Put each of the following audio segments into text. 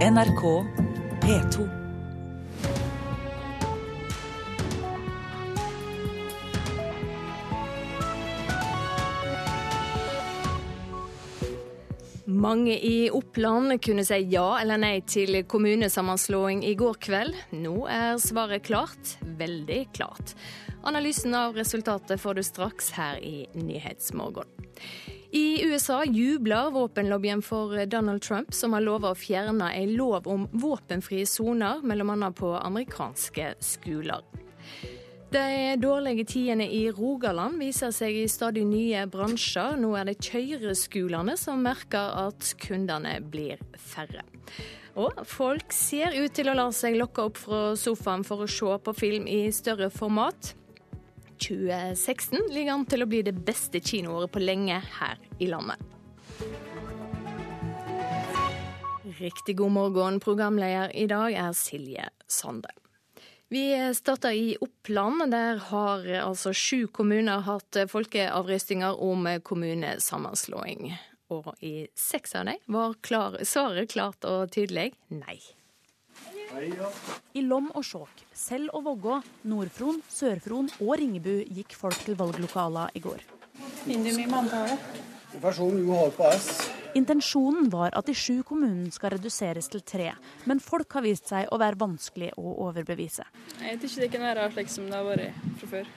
NRK P2. Mange i Oppland kunne si ja eller nei til kommunesammenslåing i går kveld. Nå er svaret klart. Veldig klart. Analysen av resultatet får du straks her i Nyhetsmorgen. I USA jubler våpenlobbyen for Donald Trump, som har lova å fjerne en lov om våpenfrie soner, bl.a. på amerikanske skoler. De dårlige tidene i Rogaland viser seg i stadig nye bransjer. Nå er det kjøreskolene som merker at kundene blir færre. Og folk ser ut til å la seg lokke opp fra sofaen for å se på film i større format. 2016 ligger an til å bli det beste kinoåret på lenge her i landet. Riktig god morgen. Programleder i dag er Silje Sande. Vi starter i Oppland. Der har altså sju kommuner hatt folkeavrøstinger om kommunesammenslåing. Og i seks av dem var klar, svaret klart og tydelig nei. I Lom og Skjåk, Sel og Vågå, Nord-Fron, Sør-Fron og Ringebu gikk folk til valglokaler i går. Intensjonen var at de sju kommunene skal reduseres til tre, men folk har vist seg å være vanskelig å overbevise. Jeg tror ikke det kan være slik som det har vært fra før.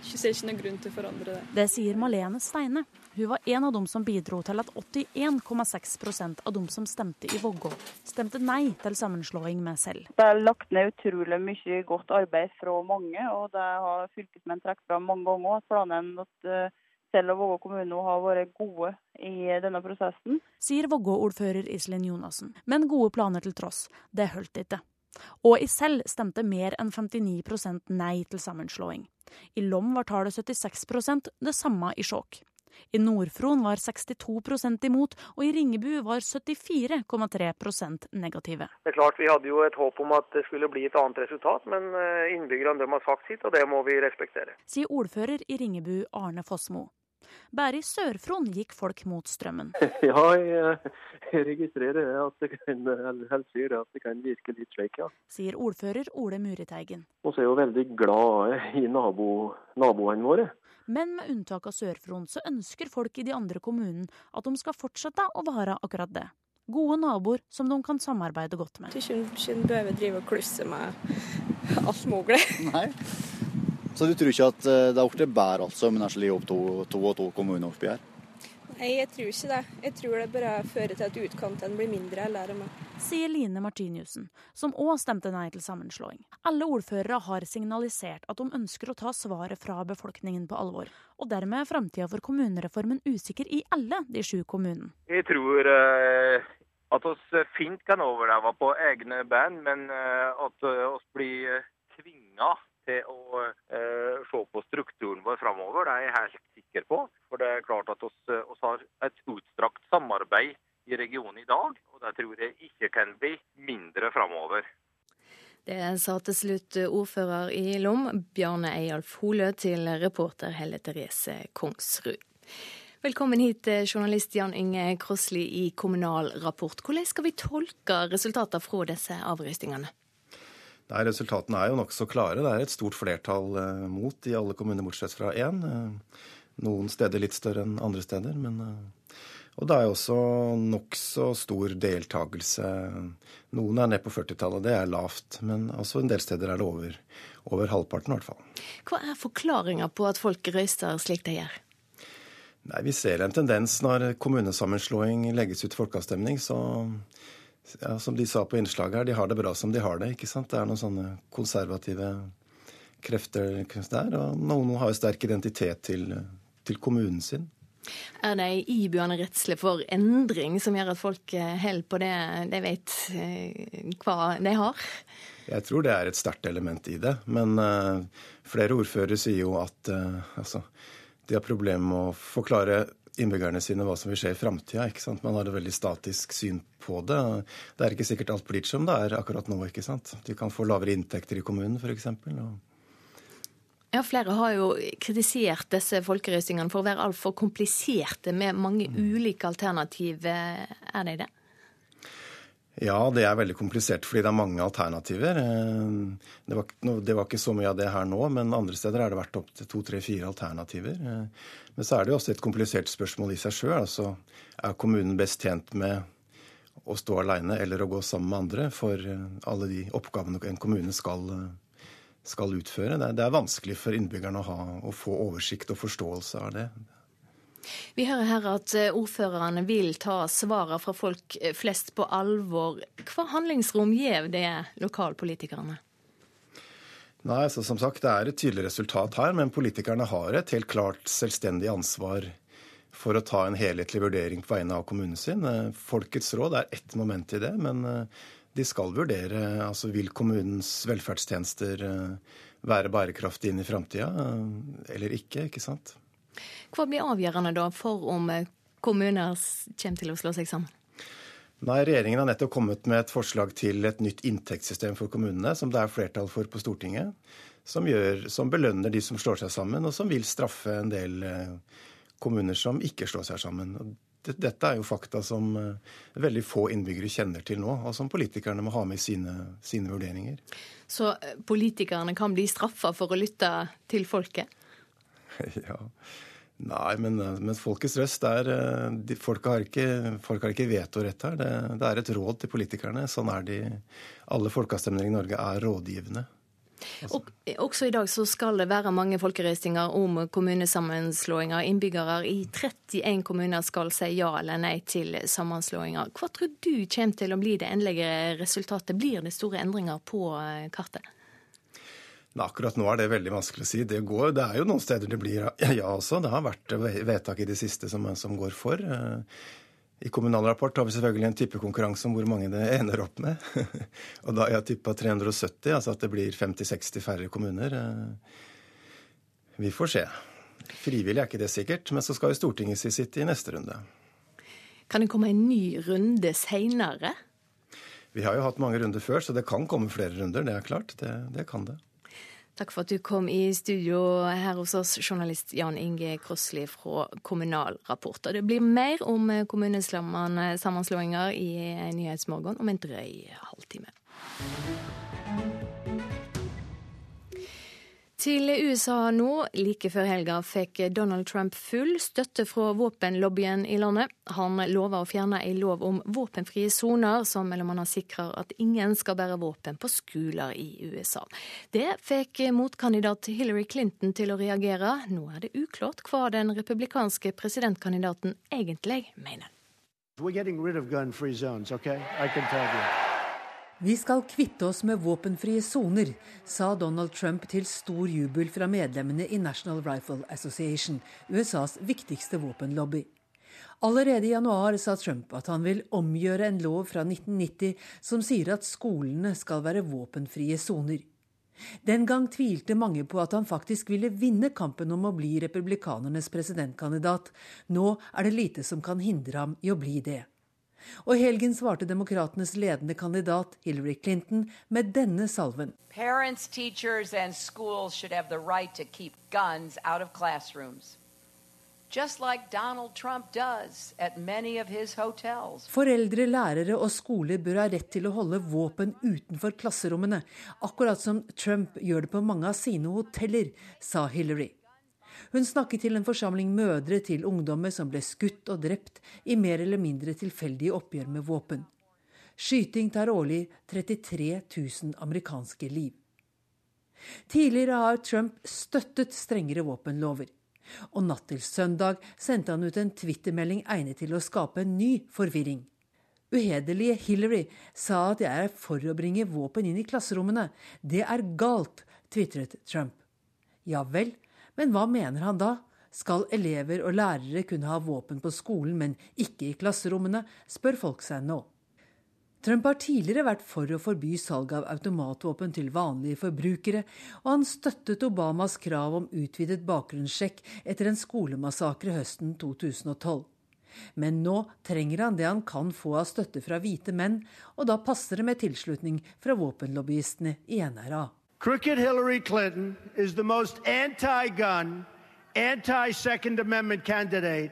Jeg ser ikke noen grunn til å forandre det. Det sier Malene Steine. Hun var en av dem som bidro til at 81,6% av dem som stemte i Vågå, stemte nei til sammenslåing med selv. Det er lagt ned utrolig mye godt arbeid fra mange, og det har fylkesmenn trukket fram mange ganger. at planen at eh, selv og Vågå kommune har vært gode i denne prosessen. Sier Vågå-ordfører Iselin Jonassen. Men gode planer til tross, det holdt ikke. Og i Selv stemte mer enn 59% nei til sammenslåing. I Lom var tallet 76% det samme i Skjåk. I Nord-Fron var 62% imot, og i Ringebu var 74,3% negative. Det er klart Vi hadde jo et håp om at det skulle bli et annet resultat, men eh, innbyggerne har sagt sitt, og det må vi respektere. Sier ordfører i Ringebu Arne Fossmo. Bare i Sør-Fron gikk folk mot strømmen. Ja, jeg, jeg registrerer at det kan, eller sier at det kan virke litt slik, ja. Sier ordfører Ole Muriteigen. Vi er jo veldig glade i nabo, naboene våre. Men med unntak av Sør-Fron, så ønsker folk i de andre kommunene at de skal fortsette å være akkurat det. Gode naboer som de kan samarbeide godt med. Tror ikke behøver drive og klusse med alt mulig. Nei. Så du tror ikke at det er blitt bedre altså, men det opp to, to og to kommuner oppi her? Nei, jeg tror ikke det. Jeg tror det bare fører til at utkantene blir mindre. eller med. Sier Line Martiniussen, som òg stemte nei til sammenslåing. Alle ordførere har signalisert at de ønsker å ta svaret fra befolkningen på alvor. Og dermed er framtida for kommunereformen usikker i alle de sju kommunene. Jeg tror eh, at oss fint kan overleve på egne bein, men eh, at oss blir tvinga til å eh, se på strukturen vår framover. Det er jeg helt sikker på. For det er klart at vi har et utstrakt samarbeid i regionen i dag, og det tror jeg ikke kan bli mindre framover. Det sa til slutt ordfører i Lom, Bjarne Eyalf Holø, til reporter Helle Therese Kongsrud. Velkommen hit, journalist Jan Inge Krossli i Kommunal Rapport. Hvordan skal vi tolke resultatene fra disse avrøstingene? Nei, Resultatene er jo nokså klare. Det er et stort flertall eh, mot i alle kommuner, bortsett fra én. Eh, noen steder litt større enn andre steder. Men, eh, og det er jo også nokså stor deltakelse. Noen er ned på 40-tallet, det er lavt. Men også en del steder er det over, over halvparten, i hvert fall. Hva er forklaringa på at folk røyster slik de gjør? Nei, Vi ser en tendens når kommunesammenslåing legges ut folkeavstemning, så ja, som de sa på innslaget her, de har det bra som de har det. ikke sant? Det er noen sånne konservative krefter der. Og noen har jo sterk identitet til, til kommunen sin. Er det ei iboende redsle for endring som gjør at folk eh, holder på det de vet eh, hva de har? Jeg tror det er et sterkt element i det. Men uh, flere ordførere sier jo at uh, altså, de har problemer med å forklare innbyggerne sine hva som vil skje i framtida. Man har et veldig statisk syn på det. Det er ikke sikkert alt blir som det er akkurat nå. ikke sant? De kan få lavere inntekter i kommunen f.eks. Ja, Flere har jo kritisert disse folkerøystingene for å være altfor kompliserte med mange mm. ulike alternativ. Er de det? Ja, det er veldig komplisert fordi det er mange alternativer. Eh, det var, det var, ikke så mye av det her nå, men andre steder har det vært opptil to, tre, fire alternativer. Eh, men så er det jo også et komplisert spørsmål i seg sjøl. Altså, er kommunen best tjent med å stå alene eller å gå sammen med andre for eh, alle de oppgavene en kommune skal, skal utføre? Det er, det er, vanskelig for innbyggerne å, ha, å få oversikt og forståelse av det. Vi hører her at eh, ordførerne vil ta svarene fra folk eh, flest på alvor. Hva handlingsrom gir det lokalpolitikerne? Nei, så Som sagt, det er et tydelig resultat her, men politikerne har et helt klart selvstendig ansvar for å ta en helhetlig vurdering på vegne av kommunen sin. Eh, folkets råd er ett moment i det, men de skal vurdere altså vil kommunens velferdstjenester være bærekraftige inn i framtida eller ikke. ikke sant? Hva blir avgjørende da for om eh, kommuner kommer til å slå seg sammen? Nei, Regjeringen har nettopp kommet med et forslag til et nytt inntektssystem for kommunene, som det er flertall for på Stortinget. Som, gjør, som belønner de som slår seg sammen, og som vil straffe en del eh, kommuner som ikke slår seg sammen. Dette er jo fakta som eh, veldig få innbyggere kjenner til nå, og som politikerne må ha med i sine, sine vurderinger. Så politikerne kan bli straffa for å lytte til folket? ja. Nei, men, men folkets røst er eh, folk, har ikke, folk, har ikke, vetorett her. Det, det, er et råd til politikerne. Sånn er de. Alle folkeavstemninger i Norge er rådgivende. Altså. Og, også i dag så skal det være mange folkerøstinger om kommunesammenslåinger. Innbyggere i 31 kommuner skal si ja eller nei til sammenslåinger. Hva tror du kommer til å bli det endelige resultatet? Blir det store endringer på eh, kartet? Men akkurat nå er det veldig vanskelig å si. Det, går, det er jo noen steder det blir ja også. Det har vært vedtak i det siste som, som går for. Eh, I Kommunal Rapport har vi selvfølgelig en tippekonkurranse om hvor mange det ender opp med. Og da har jeg tippa 370, altså at det blir 50-60 færre kommuner. Eh, vi får se. Frivillig er ikke det sikkert, men så skal jo Stortinget si sitt i neste runde. Kan det komme en ny runde seinere? Vi har jo hatt mange runder før, så det kan komme flere runder. Det er klart. Det, det kan det. Takk for at du kom i studio her hos oss, journalist Jan Inge Krossli fra Kommunal Rapport. Det blir mer om kommunesammenslåinger i Nyhetsmorgen om en drøy halvtime. Til USA nå. Like før helga fikk Donald Trump full støtte fra våpenlobbyen i landet. Han lover å fjerne ei lov om våpenfrie soner, som mellom annet sikrer at ingen skal bære våpen på skoler i USA. Det fikk motkandidat Hillary Clinton til å reagere. Nå er det uklart hva den republikanske presidentkandidaten egentlig mener. We're getting rid of gun-free zones, okay? I can tell. Vi skal kvitte oss med våpenfrie soner, sa Donald Trump til stor jubel fra medlemmene i National Rifle Association, USAs viktigste våpenlobby. Allerede i januar sa Trump at han vil omgjøre en lov fra 1990 som sier at skolene skal være våpenfrie soner. Den gang tvilte mange på at han faktisk ville vinne kampen om å bli republikanernes presidentkandidat. Nå er det lite som kan hindre ham i å bli det. Og i helgen svarte demokratenes ledende kandidat Hillary Clinton med denne salven. Parents, teachers and schools should have the right to keep guns out of classrooms. Foreldre, lærere og skoler bør ha rett til å holde våpen utenfor klasserommene, akkurat som Trump gjør det på mange av sine hoteller, sa Hillary. Hun snakket til en forsamling mødre til ungdommer som ble skutt og drept i mer eller mindre tilfeldige oppgjør med våpen. Skyting tar årlig 33 000 amerikanske liv. Tidligere har Trump støttet strengere våpenlover. Og natt til søndag sendte han ut en twittermelding egnet til å skape en ny forvirring. Uhederlige Hillary sa at jeg er for å bringe våpen inn i klasserommene. Det er galt, tvitret Trump. Ja vel, men hva mener han da? Skal elever og lærere kunne ha våpen på skolen, men ikke i klasserommene, spør folk seg nå. Trump har tidligere vært for å forby salg av automatvåpen til vanlige forbrukere, og han støttet Obamas krav om utvidet bakgrunnssjekk etter en skolemassakre høsten 2012. Men nå trenger han det han kan få av støtte fra hvite menn, og da passer det med tilslutning fra våpenlobbyistene i NRA. Crooked Hillary Clinton is the most anti gun, anti Second Amendment candidate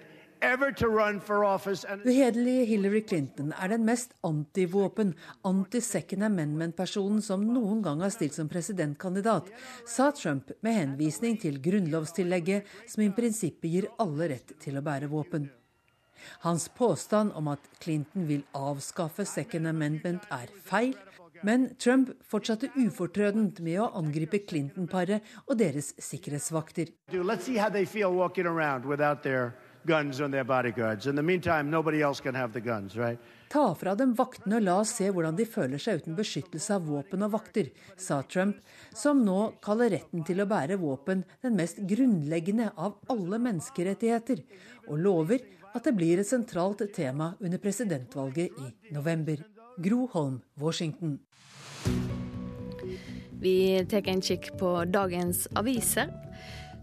Uhederlige Hillary Clinton er den mest antivåpen, anti-second amendment-personen som noen gang har stilt som presidentkandidat, sa Trump med henvisning til grunnlovstillegget som i prinsippet gir alle rett til å bære våpen. Hans påstand om at Clinton vil avskaffe second amendment er feil, men Trump fortsatte ufortrødent med å angripe Clinton-paret og deres sikkerhetsvakter. Ta fra dem vaktene og la oss se hvordan de føler seg uten beskyttelse av våpen og vakter, sa Trump, som nå kaller retten til å bære våpen den mest grunnleggende av alle menneskerettigheter, og lover at det blir et sentralt tema under presidentvalget i november. Gro Holm, Washington. Vi tar en kikk på dagens aviser.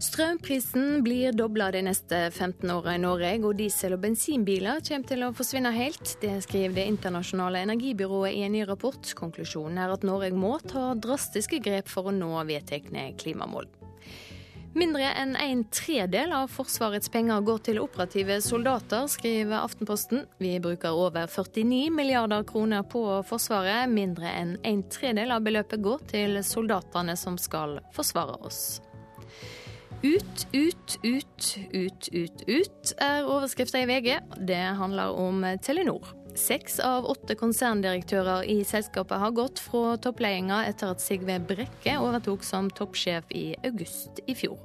Strømprisen blir dobla de neste 15 åra i Norge, og diesel- og bensinbiler kommer til å forsvinne helt. Det skriver Det internasjonale energibyrået i en ny rapport. Konklusjonen er at Norge må ta drastiske grep for å nå vedtekne klimamål. Mindre enn en tredel av Forsvarets penger går til operative soldater, skriver Aftenposten. Vi bruker over 49 milliarder kroner på Forsvaret. Mindre enn en tredel av beløpet går til soldatene som skal forsvare oss. Ut, ut, ut, ut, ut, ut er overskrifta i VG. Det handler om Telenor. Seks av åtte konserndirektører i selskapet har gått fra toppledelsen etter at Sigve Brekke overtok som toppsjef i august i fjor.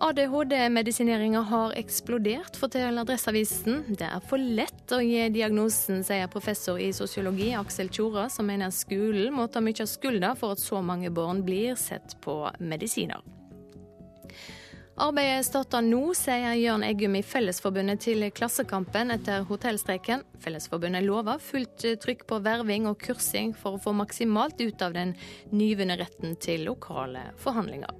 ADHD-medisineringa har eksplodert, forteller Adresseavisen. Det er for lett å gi diagnosen, sier professor i sosiologi Aksel Tjora, som mener skolen må ta mye av skylda for at så mange barn blir sett på medisiner. Arbeidet starter nå, sier Jørn Eggum i Fellesforbundet til Klassekampen etter hotellstreiken. Fellesforbundet lover fullt trykk på verving og kursing for å få maksimalt ut av den nyvunne retten til lokale forhandlinger.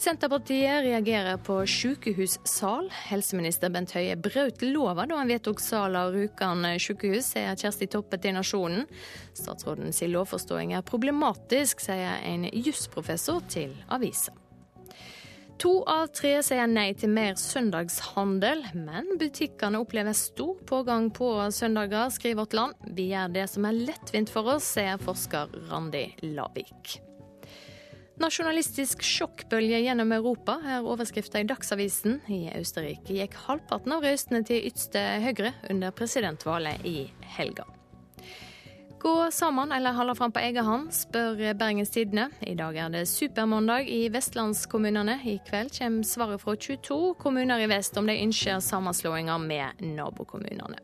Senterpartiet reagerer på sykehussal. Helseminister Bent Høie brøt lova da han vedtok sal av Rjukan sykehus, sier Kjersti Toppe til Nasjonen. Statsrådens lovforståing er problematisk, sier en jusprofessor til avisa. To av tre sier nei til mer søndagshandel, men butikkene opplever stor pågang på søndager, skriver Vårt Land. Vi gjør det som er lettvint for oss, sier forsker Randi Lavik. Nasjonalistisk sjokkbølge gjennom Europa er overskrifta i Dagsavisen. I Østerrike gikk halvparten av røystene til ytste høyre under presidentvalget i helga. Gå sammen eller holde fram på egen hånd, spør Bergens Tidende. I dag er det supermandag i vestlandskommunene. I kveld kommer svaret fra 22 kommuner i vest om de ønsker sammenslåinger med nabokommunene.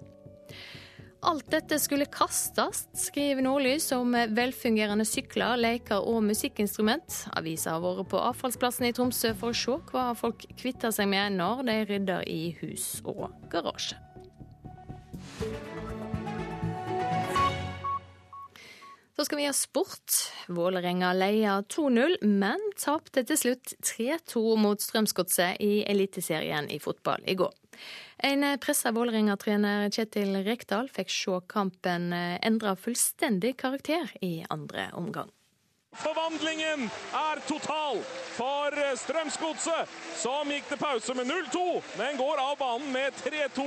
Alt dette skulle kastes, skriver Nordlys om velfungerende sykler, leker og musikkinstrument. Avisa har vært på avfallsplassen i Tromsø for å se hva folk kvitter seg med når de rydder i hus og garasje. Så skal vi ha sport. Vålerenga leia 2-0, men tapte til slutt 3-2 mot Strømsgodset i Eliteserien i fotball i går. En pressa Vålerenga-trener Kjetil Rekdal fikk se kampen endre fullstendig karakter i andre omgang. Forvandlingen er total for Strømsgodset, som gikk til pause med 0-2, men går av banen med 3-2.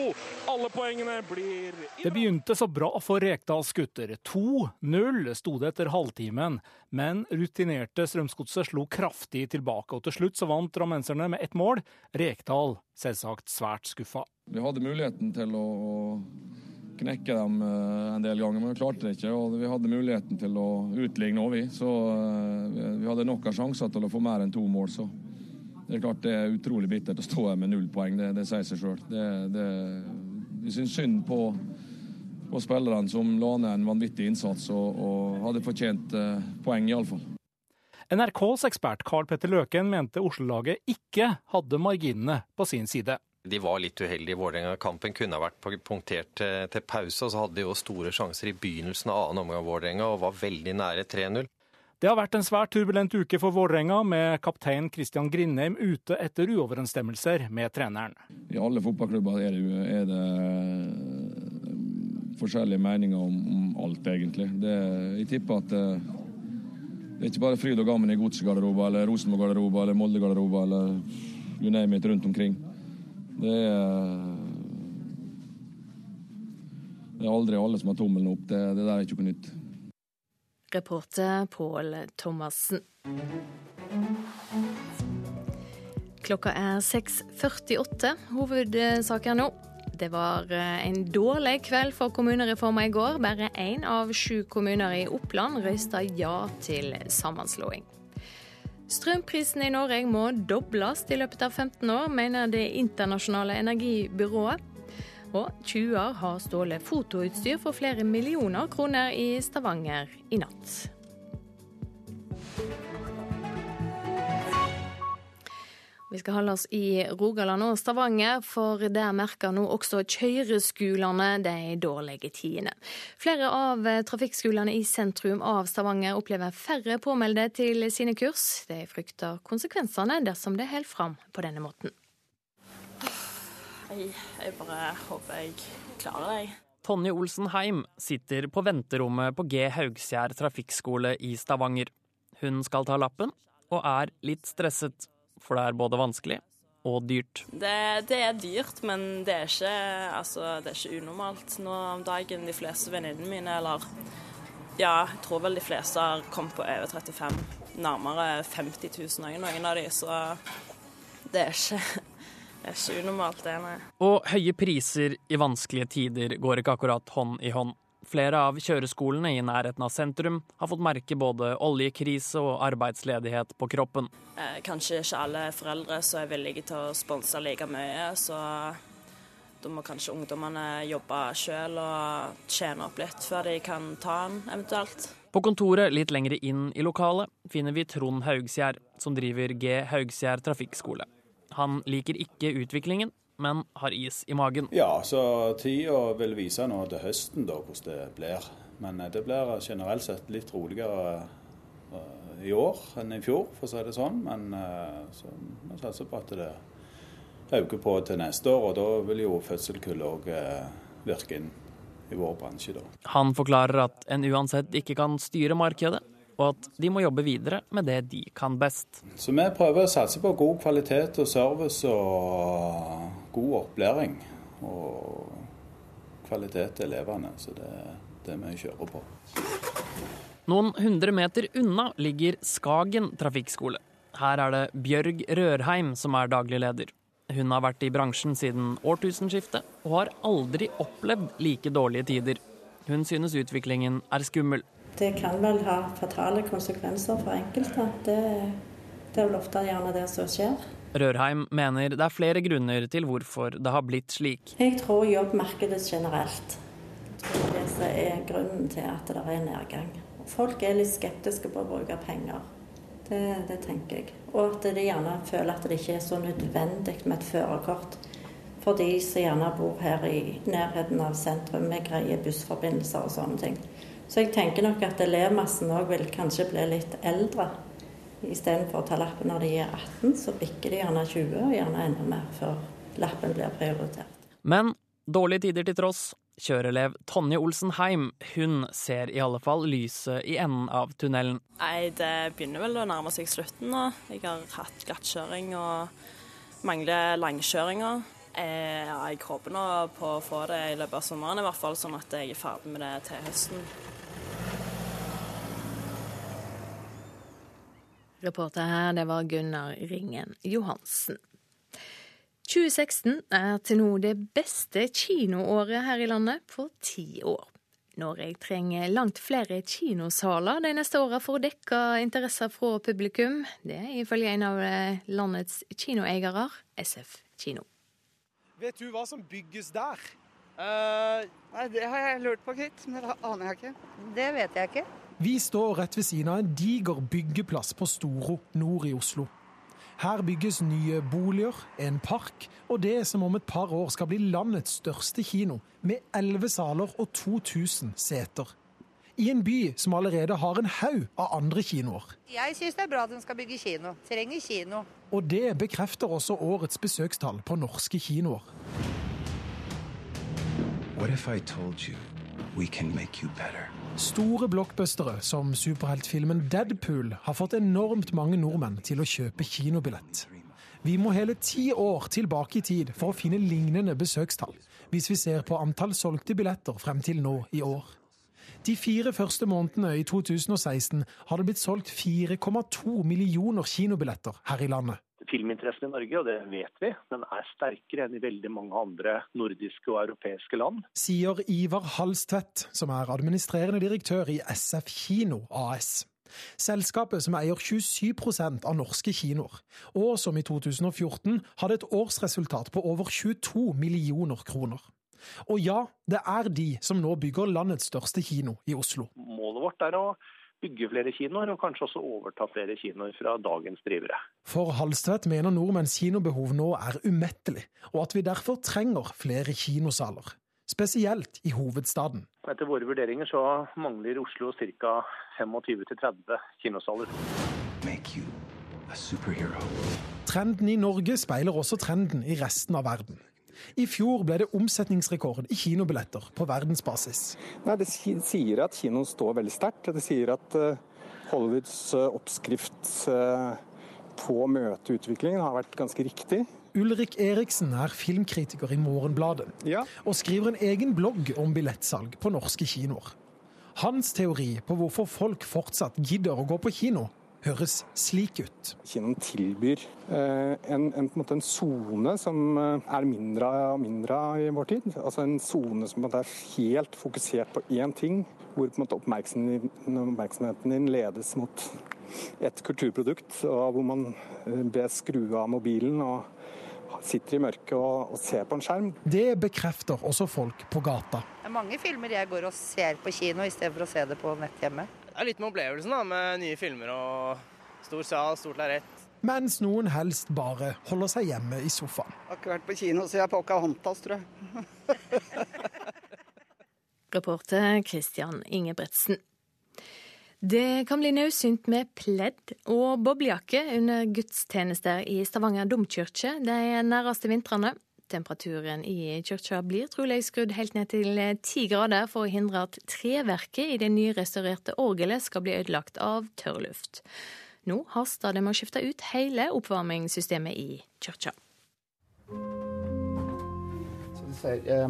Alle poengene blir Det begynte så bra for Rekdals gutter. 2-0 sto det etter halvtimen, men rutinerte Strømsgodset slo kraftig tilbake, og til slutt så vant drammenserne med ett mål. Rekdal selvsagt svært skuffa. Vi hadde muligheten til å knekke dem en del ganger, men vi klarte det ikke. og Vi hadde muligheten til å utligne òg, vi. Så vi hadde nok av sjanser til å få mer enn to mål. så det er klart det er utrolig bittert å stå her med null poeng, det, det sier seg sjøl. Vi syns synd på, på spillerne som la ned en vanvittig innsats og, og hadde fortjent eh, poeng, iallfall. NRKs ekspert Carl Petter Løken mente Oslo-laget ikke hadde marginene på sin side. De var litt uheldige. i Vålerenga-kampen kunne ha vært punktert til pause. og Så hadde de jo store sjanser i begynnelsen av annen omgang av Vålerenga og var veldig nære 3-0. Det har vært en svært turbulent uke for Vålerenga, med kaptein Kristian Grindheim ute etter uoverensstemmelser med treneren. I alle fotballklubber er det, er det forskjellige meninger om, om alt, egentlig. Det, jeg tipper at det, det er ikke bare fryd og gammen i Godset-garderober eller Rosenborg-garderober eller Molde-garderober eller you name it rundt omkring. Det er, det er aldri alle som har tommelen opp. Det, det der er ikke noe nytt. Reporter Pål Thomassen. Klokka er 6.48. Hovedsaker nå. Det var eh, en dårlig kveld for kommunereforma i går. Bare én av sju kommuner i Oppland røysta ja til sammenslåing. Strømprisene i Norge må dobles i løpet av 15 år, mener Det internasjonale energibyrået. Og tjuver har stjålet fotoutstyr for flere millioner kroner i Stavanger i natt. Vi skal holde oss i Rogaland og Stavanger, for der merker nå også kjøreskolene de dårlige tidene. Flere av trafikkskolene i sentrum av Stavanger opplever færre påmeldte til sine kurs. De frykter konsekvensene dersom det holder fram på denne måten. Jeg, jeg bare håper jeg klarer det. Tonje Olsen Heim sitter på venterommet på G Haugsgjerd trafikkskole i Stavanger. Hun skal ta lappen, og er litt stresset for det er både vanskelig og dyrt. Det, det er dyrt, men det er, ikke, altså, det er ikke unormalt. Nå om dagen de fleste venninnene mine, eller ja, jeg tror vel de fleste har kommet på over 35, nærmere 50 000 noen av de, så det er ikke det er ikke unormalt, det, nei. Og høye priser i vanskelige tider går ikke akkurat hånd i hånd. Flere av kjøreskolene i nærheten av sentrum har fått merke både oljekrise og arbeidsledighet på kroppen. Eh, kanskje ikke alle foreldre som er villige til å sponse like mye, så da må kanskje ungdommene jobbe sjøl og tjene opp litt før de kan ta den eventuelt. På kontoret litt lengre inn i lokalet finner vi Trond Haugsgjerd, som driver G Haugsgjerd trafikkskole. Han liker ikke utviklingen, men har is i magen. Ja, så tida vil vise nå til høsten da, hvordan det blir. Men eh, det blir generelt sett litt roligere eh, i år enn i fjor, for å si det sånn. Men eh, så vi satser på at det øker på til neste år, og da vil jo fødselskullet òg virke inn i vår bransje. da. Han forklarer at en uansett ikke kan styre markedet, og at de må jobbe videre med det de kan best. Så vi prøver å satse på god kvalitet og service og god opplæring. Og kvalitet til elevene. Så det er det vi kjører på. Noen hundre meter unna ligger Skagen trafikkskole. Her er det Bjørg Rørheim som er daglig leder. Hun har vært i bransjen siden årtusenskiftet, og har aldri opplevd like dårlige tider. Hun synes utviklingen er skummel. Det kan vel ha fatale konsekvenser for enkelte. Det, det er vel ofte gjerne det som skjer. Rørheim mener det er flere grunner til hvorfor det har blitt slik. Jeg tror jobbmarkedet generelt. Jeg tror det er grunnen til at det er nedgang. Folk er litt skeptiske på å bruke penger. Det, det, tenker jeg. Og at de gjerne føler at det ikke er så nødvendig med et førerkort for de som gjerne bor her i nærheten av sentrum med greie bussforbindelser og sånne ting. Så jeg tenker nok at elevmassen òg vil kanskje bli litt eldre. Istedenfor å ta lappen når de er 18, så bikker de gjerne 20, og gjerne enda mer før lappen blir prioritert. Men dårlige tider til tross, kjørelev Tonje Olsen Heim, hun ser i alle fall lyset i enden av tunnelen. Nei, det begynner vel å nærme seg slutten nå. Jeg har hatt glattkjøring og mangler langkjøringer. Eh, jeg håper nå på å få det i løpet av sommeren, i hvert fall sånn at jeg er ferdig med det til høsten. Reporter her, det var Gunnar Ringen Johansen. 2016 er til nå det beste kinoåret her i landet på ti år. Norge trenger langt flere kinosaler de neste åra for å dekke interesser fra publikum. Det er ifølge en av landets kinoeiere, SF kino. Vet du hva som bygges der? Uh, nei, Det har jeg lurt på, Kvitt, men det aner jeg ikke. Det vet jeg ikke. Vi står rett ved siden av en diger byggeplass på Storo nord i Oslo. Her bygges nye boliger, en park, og det som om et par år skal bli landets største kino, med elleve saler og 2000 seter. I en by som allerede har en haug av andre kinoer. Jeg syns det er bra at de skal bygge kino. Trenger kino. Og det bekrefter også årets besøkstall på norske kinoer. What if I told you we can make you better? Store blockbustere som superheltfilmen Deadpool har fått enormt mange nordmenn til å kjøpe kinobillett. Vi må hele ti år tilbake i tid for å finne lignende besøkstall, hvis vi ser på antall solgte billetter frem til nå i år. De fire første månedene i 2016 har det blitt solgt 4,2 millioner kinobilletter her i landet. Filminteressen i Norge, og det vet vi, den er sterkere enn i veldig mange andre nordiske og europeiske land. Sier Ivar Halstvedt, som er administrerende direktør i SF Kino AS. Selskapet som eier 27% av norske kinoer, og som i 2014 hadde et årsresultat på over 22 millioner kroner. Og ja, det er de som nå bygger landets største kino i Oslo. Målet vårt er å bygge flere kinoer, og kanskje også overta flere kinoer fra dagens drivere. For Halstvedt mener nordmenns kinobehov nå er umettelig, og at vi derfor trenger flere kinosaler. Spesielt i hovedstaden. Etter våre vurderinger så mangler Oslo ca. 25-30 kinosaler. Trenden i Norge speiler også trenden i resten av verden. I fjor ble det omsetningsrekord i kinobilletter på verdensbasis. Nei, det sier at kinoen står veldig sterkt. Det sier at eh, Hollywoods eh, oppskrift eh, på å møte utviklingen har vært ganske riktig. Ulrik Eriksen er filmkritiker i Morgenbladet, ja. og skriver en egen blogg om billettsalg på norske kinoer. Hans teori på hvorfor folk fortsatt gidder å gå på kino, høres slik ut. Kinoen tilbyr eh, en, en, en sone som eh, er mindre og mindre i vår tid. Altså En sone som er helt fokusert på én ting, hvor på en måte oppmerksomheten din ledes mot et kulturprodukt, og hvor man blir ber skru av mobilen og sitter i mørket og, og, ser på en skjerm. Det bekrefter også folk på gata. Det er mange filmer jeg går og ser på kino i stedet for å se det på nett hjemme. Det er litt med opplevelsen da, med nye filmer og stor sal, stort lerret. Mens noen helst bare holder seg hjemme i sofaen. Jeg har ikke vært på kino siden Pocahontas, tror jeg. Reporter Christian Ingebretsen. Det kan bli nødsynt med pledd og boblejakke under gudstjenester i Stavanger domkirke de nærmeste vintrene. Temperaturen i kirka blir trolig skrudd helt ned til ti grader for å hindre at treverket i det nyrestaurerte orgelet skal bli ødelagt av tørrluft. Nå haster det med å skifte ut hele oppvarmingssystemet i kirka. Ser, eh,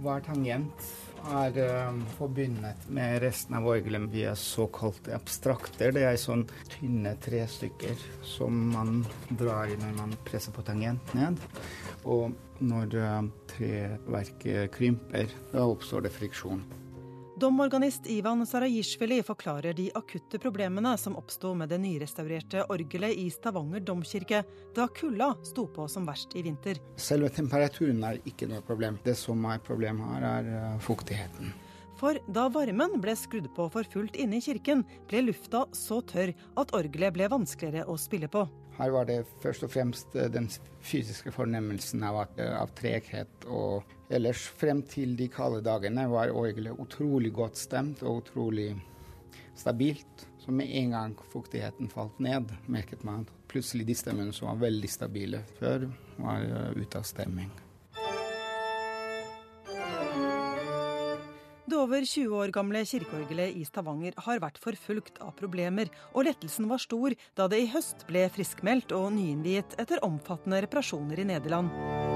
hver tangent er uh, forbundet med resten av orgelet via såkalte abstrakter. Det er sånn tynne trestykker som man drar i når man presser på tangent ned. Og når uh, treverket krymper, da oppstår det friksjon. Domorganist Ivan Sarajishvili forklarer de akutte problemene som oppsto med det nyrestaurerte orgelet i Stavanger domkirke da kulda sto på som verst i vinter. Selve temperaturen er ikke noe problem. Det som er problemet her, er eh, fuktigheten. For da varmen ble skrudd på for fullt inne i kirken, ble lufta så tørr at orgelet ble vanskeligere å spille på. Her var det først og fremst eh, den fysiske fornemmelsen av, eh, av treghet. Og ellers frem til de kalde dagene var orgelet utrolig godt stemt og utrolig stabilt. Så med en gang fuktigheten falt ned, merket man at plutselig de stemmene som var veldig stabile før, var eh, ute av stemming. Det over 20 år gamle kirkeorgelet i Stavanger har vært forfulgt av problemer, og lettelsen var stor da det i høst ble friskmeldt og nyinnviet etter omfattende reparasjoner i Nederland.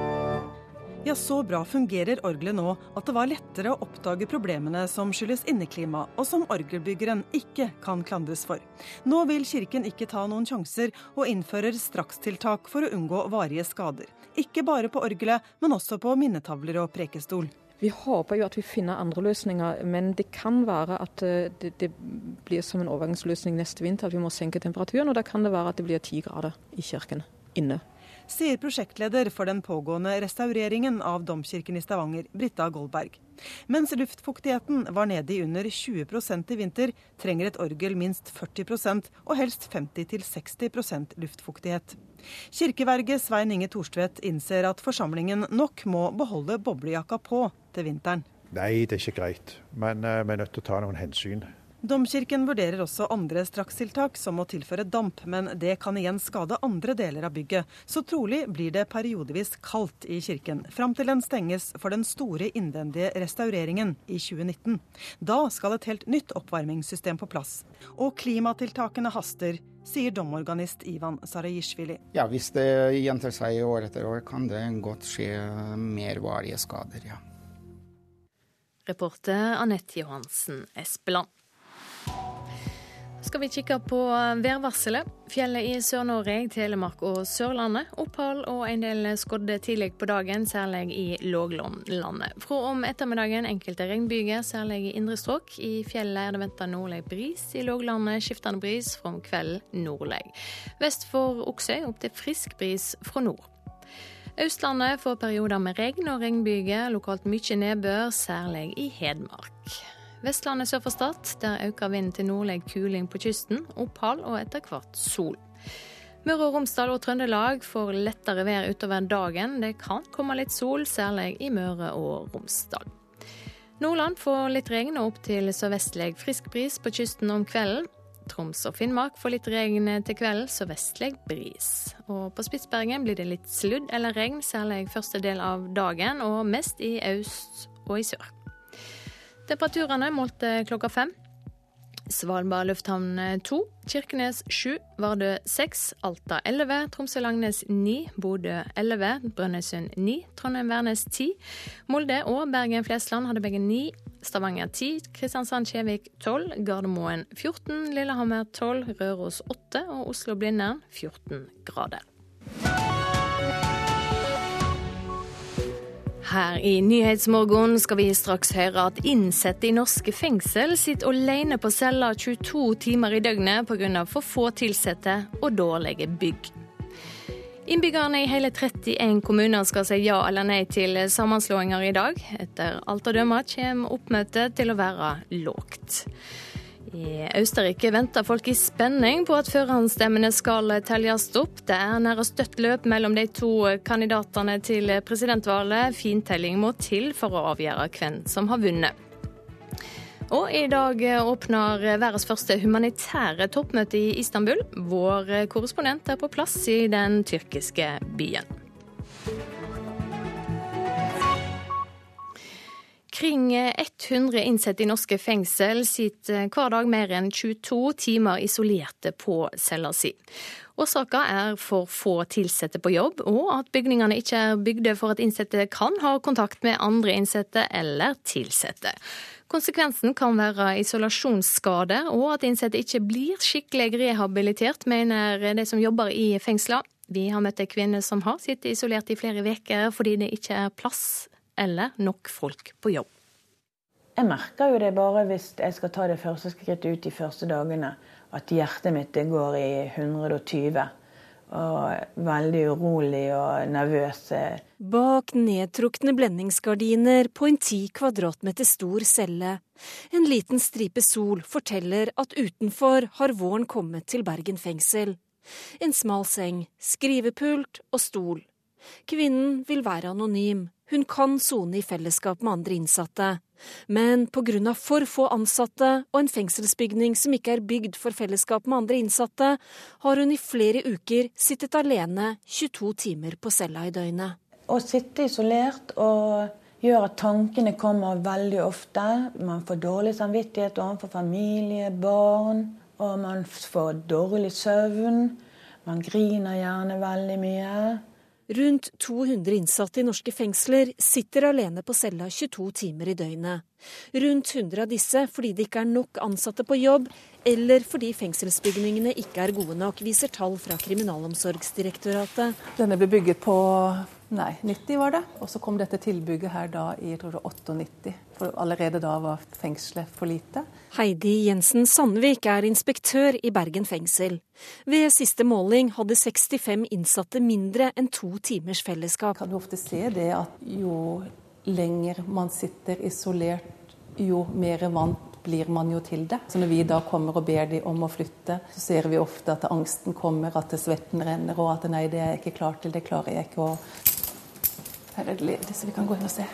Ja, så bra fungerer orgelet nå at det var lettere å oppdage problemene som skyldes inneklima, og som orgelbyggeren ikke kan klandres for. Nå vil kirken ikke ta noen sjanser, og innfører strakstiltak for å unngå varige skader. Ikke bare på orgelet, men også på minnetavler og prekestol. Vi håper jo at vi finner andre løsninger, men det kan være at eh, det, det blir som en overgangsløsning neste vinter, at vi må senke temperaturen. Og da kan det være at det blir ti grader i kirken inne. Sier prosjektleder for den pågående restaureringen av domkirken i Stavanger, Britta Goldberg. Mens luftfuktigheten var nede i under 20 i vinter, trenger et orgel minst 40 og helst 50-60 luftfuktighet. Kirkeverget Svein Inge Thorstvedt innser at forsamlingen nok må beholde boblejakka på til vinteren. Nei, det er ikke greit, men uh, vi er nødt til å ta noen hensyn. Domkirken vurderer også andre strakstiltak, som å tilføre damp, men det kan igjen skade andre deler av bygget, så trolig blir det periodevis kaldt i kirken, fram til den stenges for den store innvendige restaureringen i 2019. Da skal et helt nytt oppvarmingssystem på plass. Og klimatiltakene haster. sier domorganist Ivan Sarajishvili. Ja, Hvis det gjentar seg år etter år, kan det godt skje mer varige skader, ja. Reporter Anette Johansen Espeland skal vi kikke på værvarselet. Fjellet i Sør-Norge, Telemark og Sørlandet. Opphold og en del skodde tidlig på dagen, særlig i låglandet. Fra om ettermiddagen enkelte regnbyger, særlig i indre strøk. I fjellet er det venta nordlig bris. I låglandet skiftende bris, fra kvelden nordlig. Vest for Oksøy opp til frisk bris fra nord. Østlandet får perioder med regn og regnbyger, lokalt mye nedbør, særlig i Hedmark. Vestlandet sør for Stad. Der øker vinden til nordlig kuling på kysten. Opphold og etter hvert sol. Møre og Romsdal og Trøndelag får lettere vær utover dagen. Det kan komme litt sol, særlig i Møre og Romsdal. Nordland får litt regn og opp til sørvestlig frisk bris på kysten om kvelden. Troms og Finnmark får litt regn til kvelden, sørvestlig bris. Og på Spitsbergen blir det litt sludd eller regn, særlig første del av dagen, og mest i øst og i sør. Temperaturene målte klokka fem. Svalbard lufthavn 2, Kirkenes 7, Vardø 6, Alta 11, Tromsø-Langnes 9, Bodø 11, Brønnøysund 9, Trondheim-Værnes 10, Molde og Bergen-Flesland hadde begge 9, Stavanger 10, Kristiansand-Kjevik 12, Gardermoen 14, Lillehammer 12, Røros 8 og Oslo-Blindern 14 grader. Her i Nyhetsmorgen skal vi straks høre at innsatte i norske fengsel sitter alene på cella 22 timer i døgnet pga. for få ansatte og dårlige bygg. Innbyggerne i hele 31 kommuner skal si ja eller nei til sammenslåinger i dag. Etter alt å dømme kommer oppmøtet til å være lågt. I Østerrike venter folk i spenning på at førerhåndsstemmene skal telles opp. Det er nære støtt løp mellom de to kandidatene til presidentvalget. Fintelling må til for å avgjøre hvem som har vunnet. Og i dag åpner verdens første humanitære toppmøte i Istanbul. Vår korrespondent er på plass i den tyrkiske byen. Omkring 100 innsatte i norske fengsel sitter hver dag mer enn 22 timer isolerte på cella si. Årsaka er for få ansatte på jobb, og at bygningene ikke er bygde for at innsatte kan ha kontakt med andre innsatte eller ansatte. Konsekvensen kan være isolasjonsskade, og at innsatte ikke blir skikkelig rehabilitert, mener de som jobber i fengsla. Vi har møtt ei kvinne som har sittet isolert i flere uker fordi det ikke er plass eller nok folk på jobb. Jeg merker jo det bare hvis jeg skal ta det første skrittet ut de første dagene, at hjertet mitt går i 120. Og veldig urolig og nervøs. Bak nedtrukne blendingsgardiner på en ti kvadratmeter stor celle. En liten stripe sol forteller at utenfor har våren kommet til Bergen fengsel. En smal seng, skrivepult og stol. Kvinnen vil være anonym, hun kan sone i fellesskap med andre innsatte. Men pga. for få ansatte og en fengselsbygning som ikke er bygd for fellesskap med andre innsatte, har hun i flere uker sittet alene 22 timer på cella i døgnet. Å sitte isolert og gjør at tankene kommer veldig ofte. Man får dårlig samvittighet overfor familie, barn, og man får dårlig søvn. Man griner gjerne veldig mye. Rundt 200 innsatte i norske fengsler sitter alene på cella 22 timer i døgnet. Rundt 100 av disse fordi det ikke er nok ansatte på jobb, eller fordi fengselsbygningene ikke er gode nok, viser tall fra Kriminalomsorgsdirektoratet. Denne ble bygget på Nei, 90 var det. Og så kom dette tilbygget her da i jeg tror det 98. For allerede da var fengselet for lite. Heidi Jensen Sandvik er inspektør i Bergen fengsel. Ved siste måling hadde 65 innsatte mindre enn to timers fellesskap. Kan du ofte se det at jo lenger man sitter isolert, jo mer vant blir man jo til det. Så når vi da kommer og ber de om å flytte, så ser vi ofte at angsten kommer, at svetten renner, og at nei, det er jeg ikke klar til, det klarer jeg ikke. Og her er det ledig, så vi kan gå inn og se.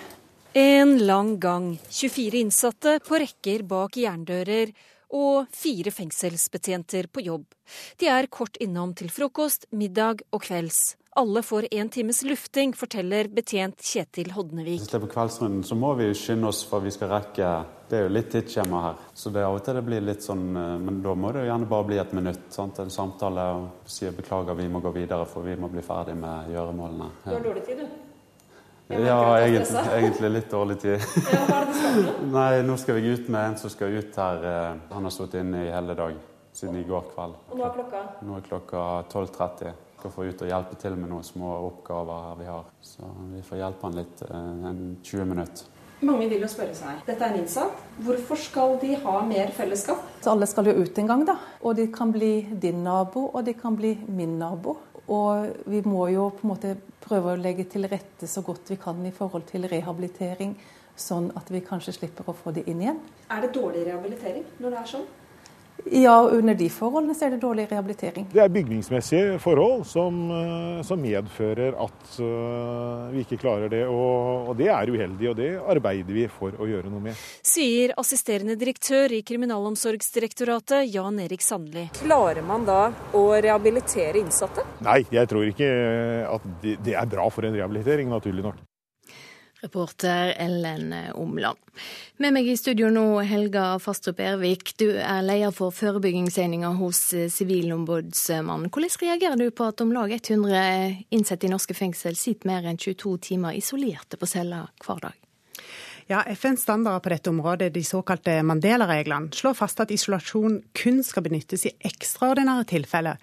En lang gang. 24 innsatte på rekker bak jerndører og fire fengselsbetjenter på jobb. De er kort innom til frokost, middag og kvelds. Alle får en times lufting, forteller betjent Kjetil Hodnevik. Hvis det er på kveldsrunden, så må vi skynde oss for vi skal rekke Det er jo litt tidsskjema her. Så det er av og til det blir litt sånn eh, Men da må det jo gjerne bare bli et minutt. Sant? En samtale og si beklager, vi må gå videre, for vi må bli ferdig med gjøremålene. Du har dårlig tid, du? Ja, egentlig, egentlig, litt dårlig tid. Ja, hva er det skal? Nei, nå skal vi ut med en som skal ut her. eh, Han har stått inne i hele dag siden i går kveld. Og nå er klokka? Nå er klokka 12.30. Skal få ut og hjelpe til med noen små oppgaver vi har. Så vi får hjelpe han litt eh, en 20 minutter. Mange vil jo spørre seg. Dette er en innsatt. Hvorfor skal de ha mer fellesskap? Så alle skal jo ut en gang, da. Og de kan bli din nabo, og de kan bli min nabo. Og vi må jo på en måte prøve å legge til rette så godt vi kan i forhold til rehabilitering, sånn at vi kanskje slipper å få de inn igjen. Er det dårlig rehabilitering når det er sånn? Ja, under de forholdene så er det dårlig rehabilitering. Det er bygningsmessige forhold som, eh, som medfører at eh, vi ikke klarer det. Og, og det er uheldig, og det arbeider vi for å gjøre noe med. Sier assisterende direktør i Kriminalomsorgsdirektoratet, Jan Erik Sandli. Klarer man da å rehabilitere innsatte? Nei, jeg tror ikke at det, det er bra for en rehabilitering, naturlig nok. Reporter Ellen Omland. Med meg i studio nå, Helga Fastrup Ervik. Du er leder for forebyggingsenheter hos Sivilombudsmannen. Hvordan reagerer du på at om lag 100 innsatte i norske fengsel sitter mer enn 22 timer isolerte på cella hver dag? Ja, FNs standarder på dette området, de såkalte Mandela-reglene, slår fast at isolasjon kun skal benyttes i ekstraordinære tilfeller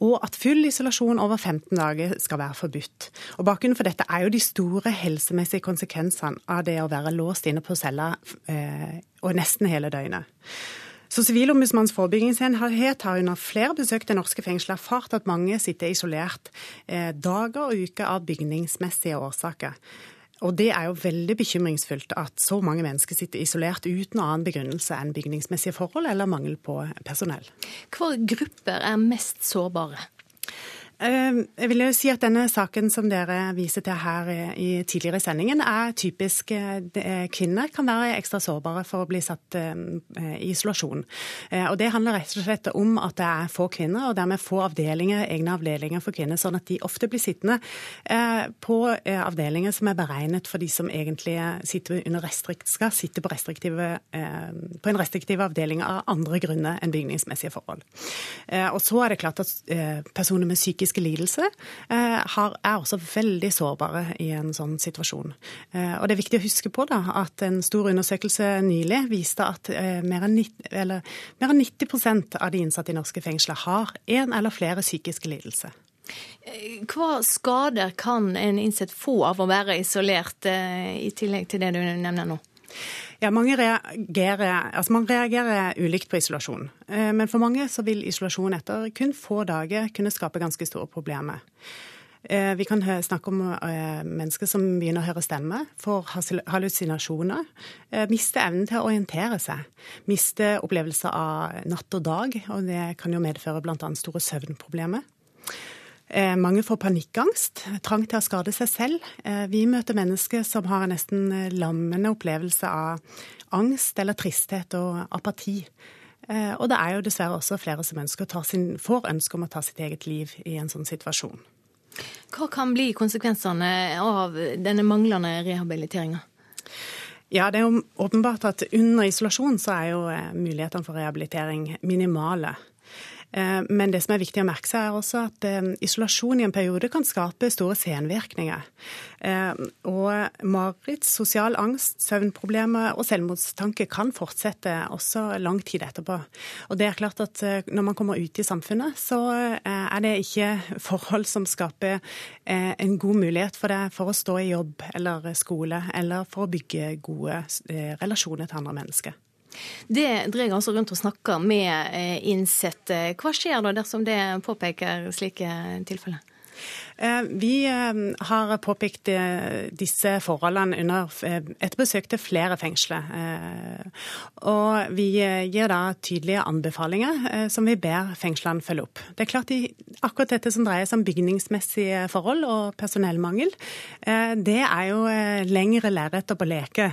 og at full isolasjon over 15 dager skal være forbudt. Og Bakgrunnen for dette er jo de store helsemessige konsekvensene av det å være låst inne på cella eh, og nesten hele døgnet. Så Sivilombudsmannens forebyggingsenhet har under flere besøk til norske fengsler erfart at mange sitter isolert eh, dager og uker av bygningsmessige årsaker. Og det er jo veldig bekymringsfullt at så mange mennesker sitter isolert uten annen begrunnelse enn bygningsmessige forhold eller mangel på personell. Hvilke grupper er mest sårbare? Eh, jeg vil jo si at denne saken som dere viser til her i tidligere sendingen, er typisk eh, kvinner kan være ekstra sårbare for å bli satt eh, i isolasjon. Og Det handler rett og slett om at det er få kvinner, og dermed få avdelinger, egne avdelinger for kvinner, sånn at de ofte blir sittende på avdelinger som er beregnet for de som egentlig sitter skal sitte på, på en restriktiv avdeling av andre grunner enn bygningsmessige forhold. Og så er det klart at personer med psykisk psykiske lidelser eh, er også veldig sårbare i en sånn situasjon. Eh, og Det er viktig å huske på da, at en stor undersøkelse nylig viste at eh, mer enn 90, eller, mer enn 90 av de innsatte i norske fengsler har en eller flere psykiske lidelser. Hva skader kan en innsatt få av å være isolert, i tillegg til det du nevner nå? Ja, mange reagerer, altså man reagerer ulikt på isolasjon. Eh, men for mange så vil isolasjon etter kun få dager kunne skape ganske store problemer. Eh, vi kan snakke om eh, mennesker som begynner å høre stemme, får hallusinasjoner, mister evnen til å orientere seg, mister opplevelser av natt og dag, og det kan jo medføre bl.a. store søvnproblemer. Eh, mange får panikkangst, trang til å skade seg selv. Eh, vi møter mennesker som har en nesten eh, lammende opplevelse av angst eller tristhet og apati. Og det er jo dessverre også flere som sin, får ønske om å ta sitt eget liv i en sånn situasjon. Hva kan bli konsekvensene av denne manglende rehabiliteringa? Ja, det er jo åpenbart at under isolasjon så er jo mulighetene for rehabilitering minimale. Eh, men det som er viktig å merke seg, er også at eh, isolasjon i en periode kan skape store senvirkninger. Eh, og mareritt, sosial angst, søvnproblemer og selvmordstanke kan fortsette også lang tid etterpå. Og det er klart at når man kommer ut i samfunnet, så er det ikke forhold som skaper en god mulighet for deg for å stå i jobb eller skole, eller for å bygge gode relasjoner til andre mennesker. Det dreier altså rundt og snakker med eh, innsatte. Hva skjer da dersom det påpeker slike tilfeller? Eh, vi eh, har påpekt eh, disse forholdene under et besøk til flere fengsler. Og vi gir da tydelige anbefalinger som vi ber fengslene følge opp. Det er klart Akkurat dette som dreier seg om bygningsmessige forhold og personellmangel, det er jo lengre lerreter på leke.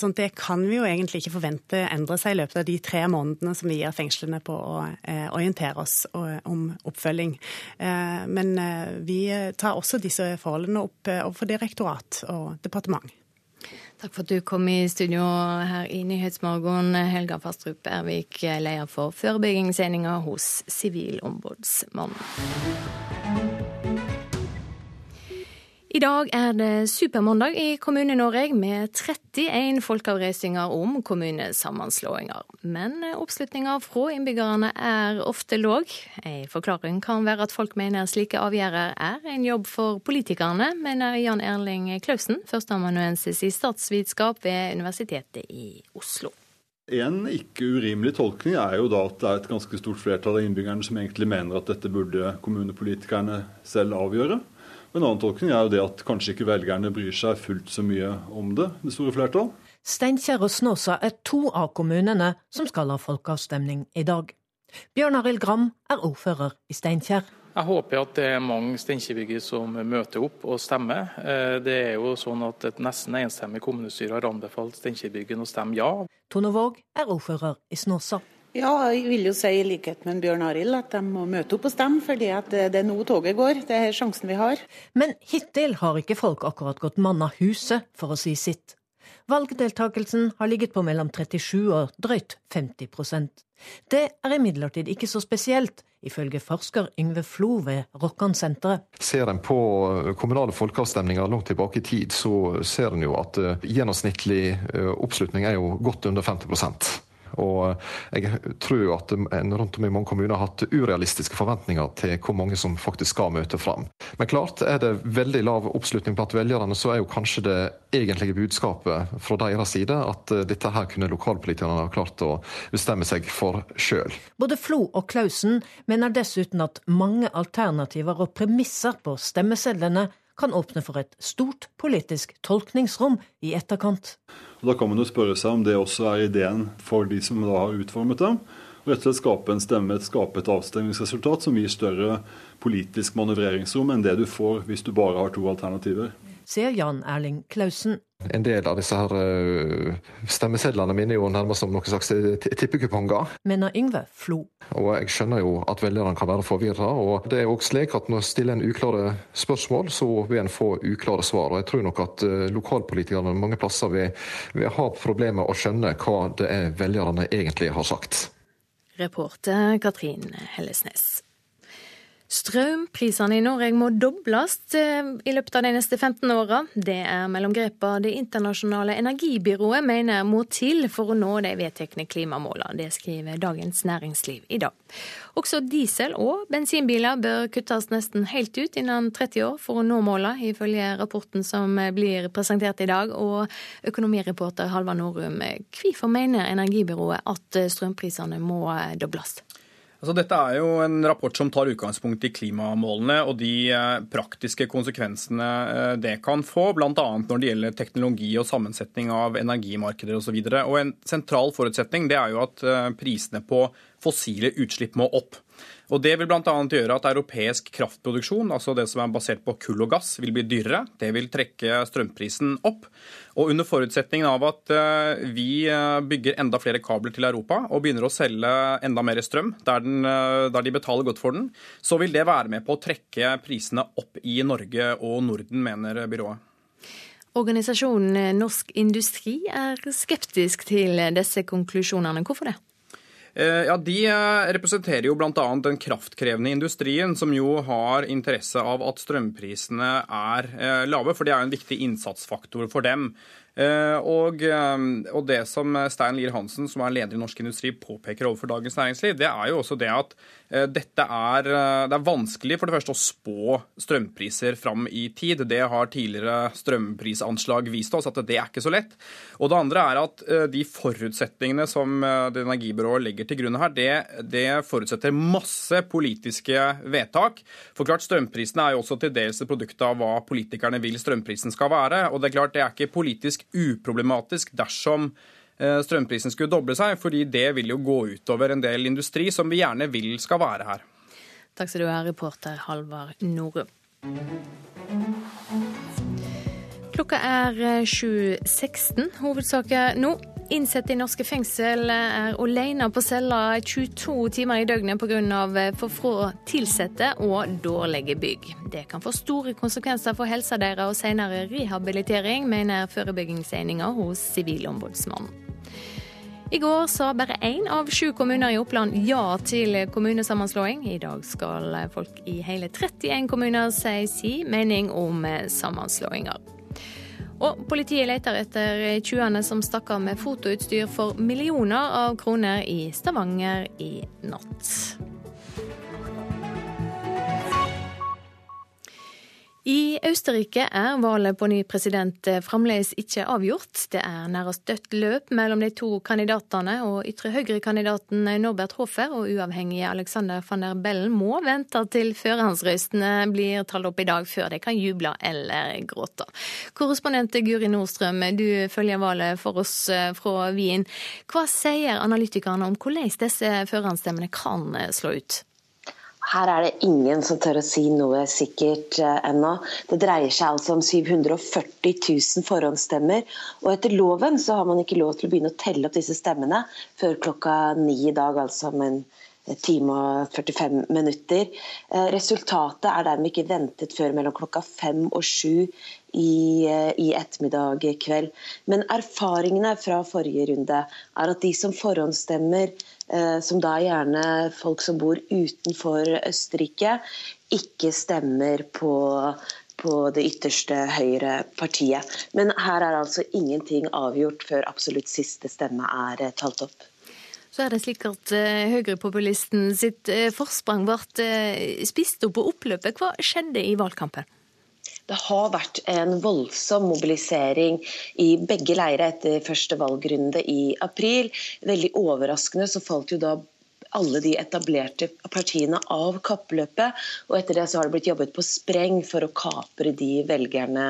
sånn det kan vi jo egentlig ikke forvente endre seg i løpet av de tre månedene som vi gir fengslene på å orientere oss om oppfølging. Men vi tar også disse forholdene opp overfor direktorat og departement. Takk for at du kom i studio her i Nyhetsmorgen, Helga Fastrup Ervik, leder for forebyggingsenheter hos Sivilombudsmannen. I dag er det supermandag i Kommune-Norge med 31 folkeavreisinger om kommunesammenslåinger. Men oppslutninga fra innbyggerne er ofte låg. En forklaring kan være at folk mener slike avgjørelser er en jobb for politikerne, mener Jan Erling Klausen, førsteamanuensis i statsvitenskap ved Universitetet i Oslo. En ikke urimelig tolkning er jo da at det er et ganske stort flertall av innbyggerne som egentlig mener at dette burde kommunepolitikerne selv avgjøre. En annen tolkning er jo det at kanskje ikke velgerne bryr seg fullt så mye om det, det store flertall. Steinkjer og Snåsa er to av kommunene som skal ha folkeavstemning i dag. Bjørn Arild Gram er ordfører i Steinkjer. Jeg håper at det er mange steinkjerbyggere som møter opp og stemmer. Eh, det er jo sånn at Et nesten enstemmig kommunestyre har anbefalt Steinkjerbyggen å stemme ja. Tone Våg er ordfører i Snåsa. Ja, jeg vil jo si i likhet med Bjørn Arild at de må møte opp og stemme, fordi det er nå toget går. Det er sjansen vi har. Men hittil har ikke folk akkurat gått mann av huset, for å si sitt. Valgdeltakelsen har ligget på mellom 37 og drøyt 50% Det er imidlertid ikke så spesielt, ifølge forsker Yngve Flo ved Rokkansenteret. Ser en på kommunale folkeavstemninger langt tilbake i tid, så ser en jo at eh, gjennomsnittlig eh, oppslutning er jo godt under 50 og jeg tror at en rundt om i mange kommuner har hatt urealistiske forventninger til hvor mange som faktisk skal møte fram. Men klart, er det veldig lav oppslutning blant velgerne, så er jo kanskje det egentlige budskapet fra deres side at eh, dette her kunne lokalpolitikerne ha klart å bestemme seg for sjøl. Både Flo og Klausen mener dessuten at mange alternativer og premisser på stemmesedlene kan åpne for et stort politisk tolkningsrom i etterkant. Og da kan man jo spørre seg om det også er ideen for de som da har utformet dem. Og rett og slett skape en stemme, skape et avstemningsresultat som gir større politisk manøvreringsrom enn det du får hvis du bare har to alternativer sier Jan Erling Klausen. En del av disse her eh, stemmesedlene minner jo nærmest som noen slags tippekuponger. Mener Yngve Flo. Og jeg skjønner jo at velgerne kan være forvirra. Og det er også slik at når en stiller en uklare spørsmål, så vil en få uklare svar. Og jeg tror nok at eh, lokalpolitikerne mange plasser vil, vil ha problemer med å skjønne hva det er velgerne egentlig har sagt. Reporter Katrin Hellesnes. Strømprisene i Norge må dobles eh, i løpet av de neste 15 åra. Det er mellomgrepet Det internasjonale energibyrået mener må til for å nå de vedtekne klimamålene. Det skriver Dagens Næringsliv i dag. Også diesel- og bensinbiler bør kuttes nesten helt ut innen 30 år for å nå målene, ifølge rapporten som blir presentert i dag. Og økonomireporter Halvard Norum, hvorfor mener energibyrået at strømprisene må dobles? Altså, dette er jo en rapport som tar utgangspunkt i klimamålene og de eh, praktiske konsekvensene eh, det kan få, bl.a. når det gjelder teknologi og sammensetning av energimarkeder osv. En sentral forutsetning er jo at eh, prisene på fossile utslipp må opp. Og Det vil bl.a. gjøre at europeisk kraftproduksjon, altså det som er basert på kull og gass, vil bli dyrere. Det vil trekke strømprisen opp. Og Under forutsetningen av at eh, vi eh, bygger enda flere kabler til Europa og begynner å selge enda mer strøm der, den, eh, der de betaler godt for den, så vil det være med på å trekke prisene opp i Norge og Norden, mener byrået. Organisasjonen Norsk Industri er skeptisk til disse konklusjonene. Hvorfor det? Eh, ja, De eh, representerer jo bl.a. den kraftkrevende industrien, som jo har interesse av at strømprisene er eh, lave, for det er jo en viktig innsatsfaktor for dem. Og, og, det som Stein Lier Hansen, som er leder i Norsk Industri, påpeker overfor Dagens Næringsliv, det er jo også det at dette er, det er vanskelig for det første å spå strømpriser fram i tid. Det har tidligere strømprisanslag vist oss at det er ikke så lett. Og det andre er at de forutsetningene som det energibyrået legger til grunn her, det, det forutsetter masse politiske vedtak. For klart, strømprisene er jo også til dels et produkt av hva politikerne vil strømprisen skal være. Og det er klart, det er ikke politisk uproblematisk dersom eh, strømprisen skulle doble seg, fordi det vil jo gå utover en del industri som vi gjerne vil skal være her. Takk skal du ha, reporter Halvard Norum. Klokka er 7.16. Eh, Hovedsaker nå. innsatte i norske fengsel er alene på cella 22 timer i døgnet pga. for få ansatte og dårlige bygg. Det kan få store konsekvenser for helsa deres og senere rehabilitering, mener forebyggingseninga hos Sivilombudsmannen. I går sa bare én av sju kommuner i Oppland ja til kommunesammenslåing. I dag skal folk i hele 31 kommuner si si mening om sammenslåinger. Og politiet leter etter tjuvene som stakk av med fotoutstyr for millioner av kroner i Stavanger i natt. I Østerrike er valget på ny president fremdeles ikke avgjort. Det er nærmest dødt løp mellom de to kandidatene, og ytre høyre-kandidaten Norbert Hofer og uavhengige Alexander van der Bellen må vente til førerhandsrøstene blir talt opp i dag, før de kan juble eller gråte. Korrespondent Guri Nordstrøm, du følger valget for oss fra Wien. Hva sier analytikerne om hvordan disse førerhandsstemmene kan slå ut? Her er det ingen som tør å si noe sikkert eh, ennå. Det dreier seg altså om 740 000 forhåndsstemmer. Og etter loven så har man ikke lov til å begynne å telle opp disse stemmene før klokka ni i dag, altså om en time og 45 minutter. Eh, resultatet er dermed ikke ventet før mellom klokka fem og sju i, eh, i ettermiddag kveld. Men erfaringene fra forrige runde er at de som forhåndsstemmer Eh, som da er gjerne folk som bor utenfor Østerrike, ikke stemmer på, på det ytterste høyre partiet. Men her er altså ingenting avgjort før absolutt siste stemme er eh, talt opp. Så er det slik at eh, høyrepopulisten sitt forsprang ble spist opp på oppløpet. Hva skjedde i valgkampen? Det har vært en voldsom mobilisering i begge leirer etter første valgrunde i april. Veldig overraskende så falt jo da alle de etablerte partiene av kappløpet. Og etter det så har det blitt jobbet på spreng for å kapre de velgerne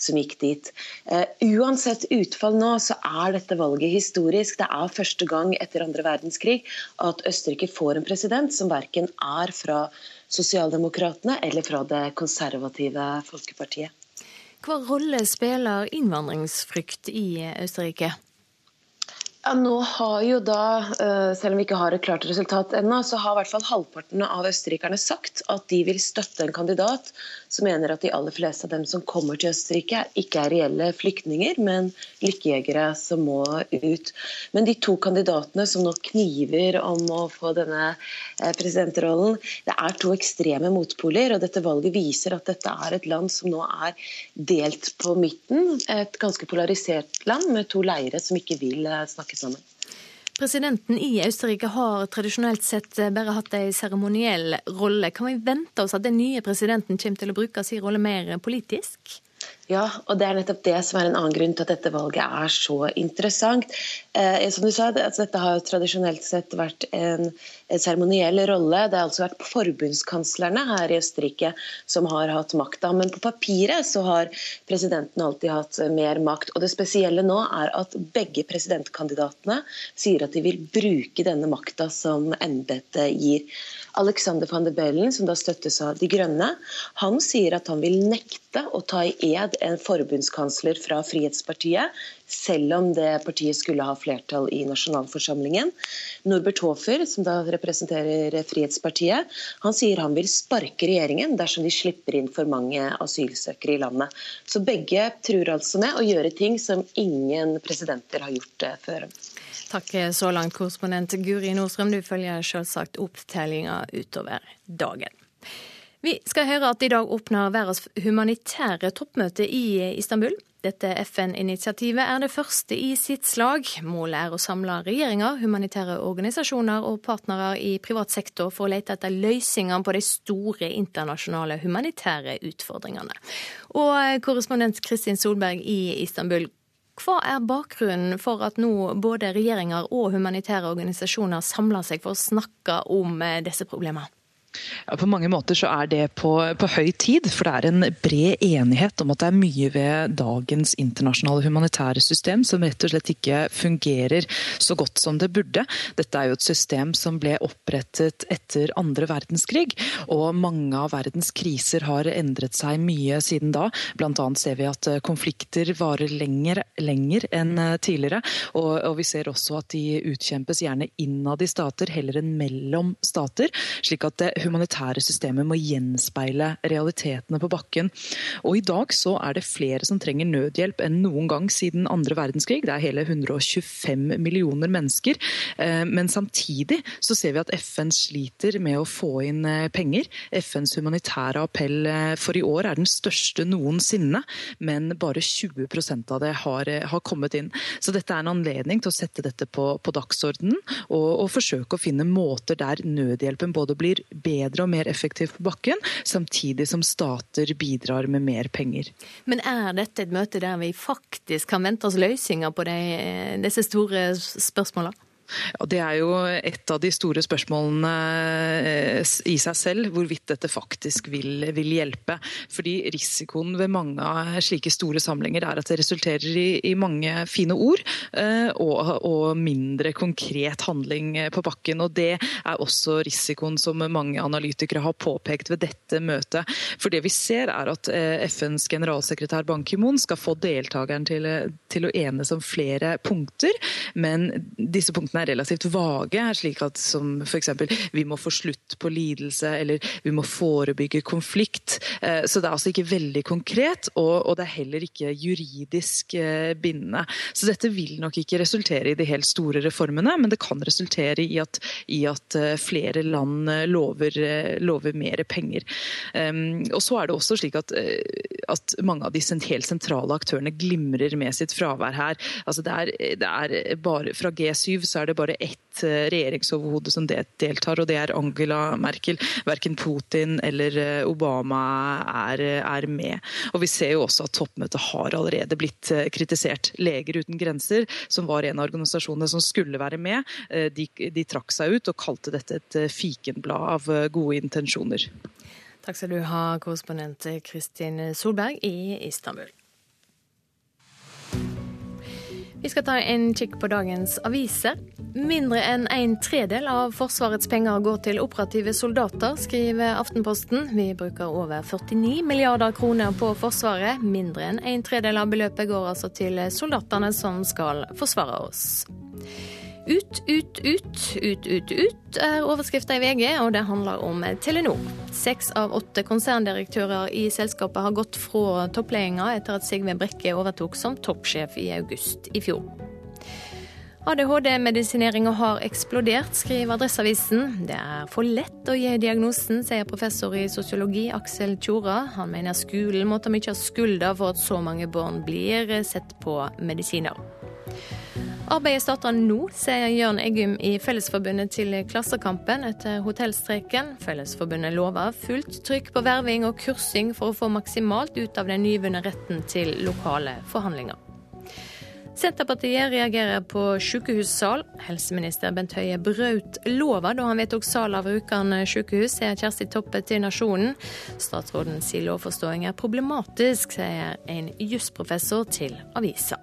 som gikk dit. Uh, uansett utfall nå, så er dette valget historisk. Det er første gang etter andre verdenskrig at Østerrike får en president som verken er fra Sosialdemokratene eller fra det konservative Folkepartiet. Hva rolle spiller innvandringsfrykt i Østerrike? Ja, nå har jo da, eh, Selv om vi ikke har et klart resultat ennå, så har i hvert fall halvparten av østerrikerne sagt at de vil støtte en kandidat som mener at de aller fleste av dem som kommer til Østerrike, ikke er reelle flyktninger, men lykkejegere som må ut. Men de to kandidatene som nå kniver om å få denne eh, presidentrollen, det er to ekstreme motpoler. og Dette valget viser at dette er et land som nå er delt på midten. Et ganske polarisert land med to leire som ikke vil eh, snakke snakke sammen. Presidenten i Østerrike har tradisjonelt sett bare hatt en seremoniell rolle. Kan vi vente oss at den nye presidenten kommer til å bruke sin rolle mer politisk? Ja, og det er nettopp det som er en annen grunn til at dette valget er så interessant. Eh, som du sa, det, altså, Dette har tradisjonelt sett vært en seremoniell rolle. Det har altså vært forbundskanslerne her i Østerrike som har hatt makta. Men på papiret så har presidenten alltid hatt mer makt. Og det spesielle nå er at begge presidentkandidatene sier at de vil bruke denne makta som embetet gir. Alexander van de Bellen, som da støttes av De Grønne, han sier at han vil nekte å ta i ed en forbundskansler fra Frihetspartiet, selv om det partiet skulle ha flertall i nasjonalforsamlingen. Norbert Hofer, som da representerer Frihetspartiet, han sier han vil sparke regjeringen dersom de slipper inn for mange asylsøkere i landet. Så begge truer altså med å gjøre ting som ingen presidenter har gjort eh, før. Takk så langt, korrespondent Guri Nordstrøm. Du følger selvsagt opptellinga utover dagen. Vi skal høre at i dag åpner verdens humanitære toppmøte i Istanbul. Dette FN-initiativet er det første i sitt slag. Målet er å samle regjeringer, humanitære organisasjoner og partnere i privat sektor for å lete etter løsninger på de store internasjonale humanitære utfordringene. Og korrespondent Kristin Solberg i Istanbul, hva er bakgrunnen for at nå både regjeringer og humanitære organisasjoner samler seg for å snakke om disse problemene? Ja, på mange måter så er det på, på, høy tid, for det er en bred enighet om at det er mye ved dagens internasjonale humanitære system som rett og slett ikke fungerer så godt som det burde. Dette er jo et system som ble opprettet etter andre verdenskrig, og mange av verdens kriser har endret seg mye siden da. Annet ser vi at konflikter varer lenger, lenger enn tidligere, og, og vi ser også at de utkjempes gjerne innad i stater heller enn mellom stater. slik at det humanitære systemet må gjenspeile realitetene på bakken. Og I dag så er det flere som trenger nødhjelp enn noen gang siden andre verdenskrig. Det er hele 125 millioner mennesker. Eh, men samtidig så ser vi at FN sliter med å få inn eh, penger. FNs humanitære appell eh, for i år er den største noensinne, men bare 20% av det har, har kommet inn. Så dette er en anledning til å sette dette på, på dagsordenen og, og forsøke å finne måter der nødhjelpen både blir bedre bedre og mer effektivt på bakken, samtidig som stater bidrar med mer penger. Men er dette et møte der vi faktisk kan vente oss løsninger på de, disse store spørsmålene? Ja, det er jo et av de store spørsmålene eh, i seg selv, hvorvidt dette faktisk vil, vil hjelpe. Fordi Risikoen ved mange av slike store samlinger er at det resulterer i, i mange fine ord eh, og, og, mindre konkret handling på bakken. og Det er også risikoen som mange analytikere har påpekt ved dette møtet. For det vi ser er at eh, FNs generalsekretær Ban Ki-moon skal få deltakeren til, til å enes om flere punkter, men disse punktene er relativt vage, slik at som f.eks. vi må få slutt på lidelse eller vi må forebygge konflikt. Eh, så det er altså ikke veldig konkret, og det er heller ikke juridisk eh, bindende. Så dette vil nok ikke resultere i de helt store reformene, men det kan resultere i at, i at eh, flere land lover, lover, mer penger. Og så er det også slik at, at mange av de helt sentrale aktørene glimrer med sitt fravær her. Altså det er, det er bare, fra G7 så er det bare ett eh, regjeringsoverhode som deltar, og det er Angela Merkel. Verken Putin eller eh, Obama er, er, med. Og Vi ser jo også at toppmøtet har allerede blitt eh, kritisert. Leger uten grenser, som var en av organisasjonene som skulle være med, de, de trakk seg ut og kalte dette et fikenblad av gode intensjoner. Takk skal du ha, korrespondent Kristin Solberg i Istanbul. Vi skal ta en kikk på dagens aviser. Mindre enn en tredel av Forsvarets penger går til operative soldater, skriver Aftenposten. Vi bruker over 49 milliarder kroner på Forsvaret. Mindre enn en tredel av beløpet går altså til soldatene som skal forsvare oss. Ut, ut, ut, ut, ut, ut er overskrifta i VG, og det handler om Telenor. Seks av åtte konserndirektører i selskapet har gått fra toppledelsen etter at Sigve Brekke overtok som toppsjef i august i fjor. ADHD-medisineringa har eksplodert, skriver Adresseavisen. Det er for lett å gi diagnosen, sier professor i sosiologi Aksel Tjora. Han mener skolen må ta mye av skylda for at så mange barn blir sett på medisiner. Arbeidet starter nå, sier Jørn Eggum i Fellesforbundet til Klassekampen etter hotellstreiken. Fellesforbundet lover fullt trykk på verving og kursing for å få maksimalt ut av den nyvunne retten til lokale forhandlinger. Senterpartiet reagerer på sykehussal. Helseminister Bent Høie brøt lova da han vedtok sal av Rjukan sykehus, sier Kjersti Toppe til Nasjonen. Statsrådens lovforståing er problematisk, sier en jusprofessor til avisa.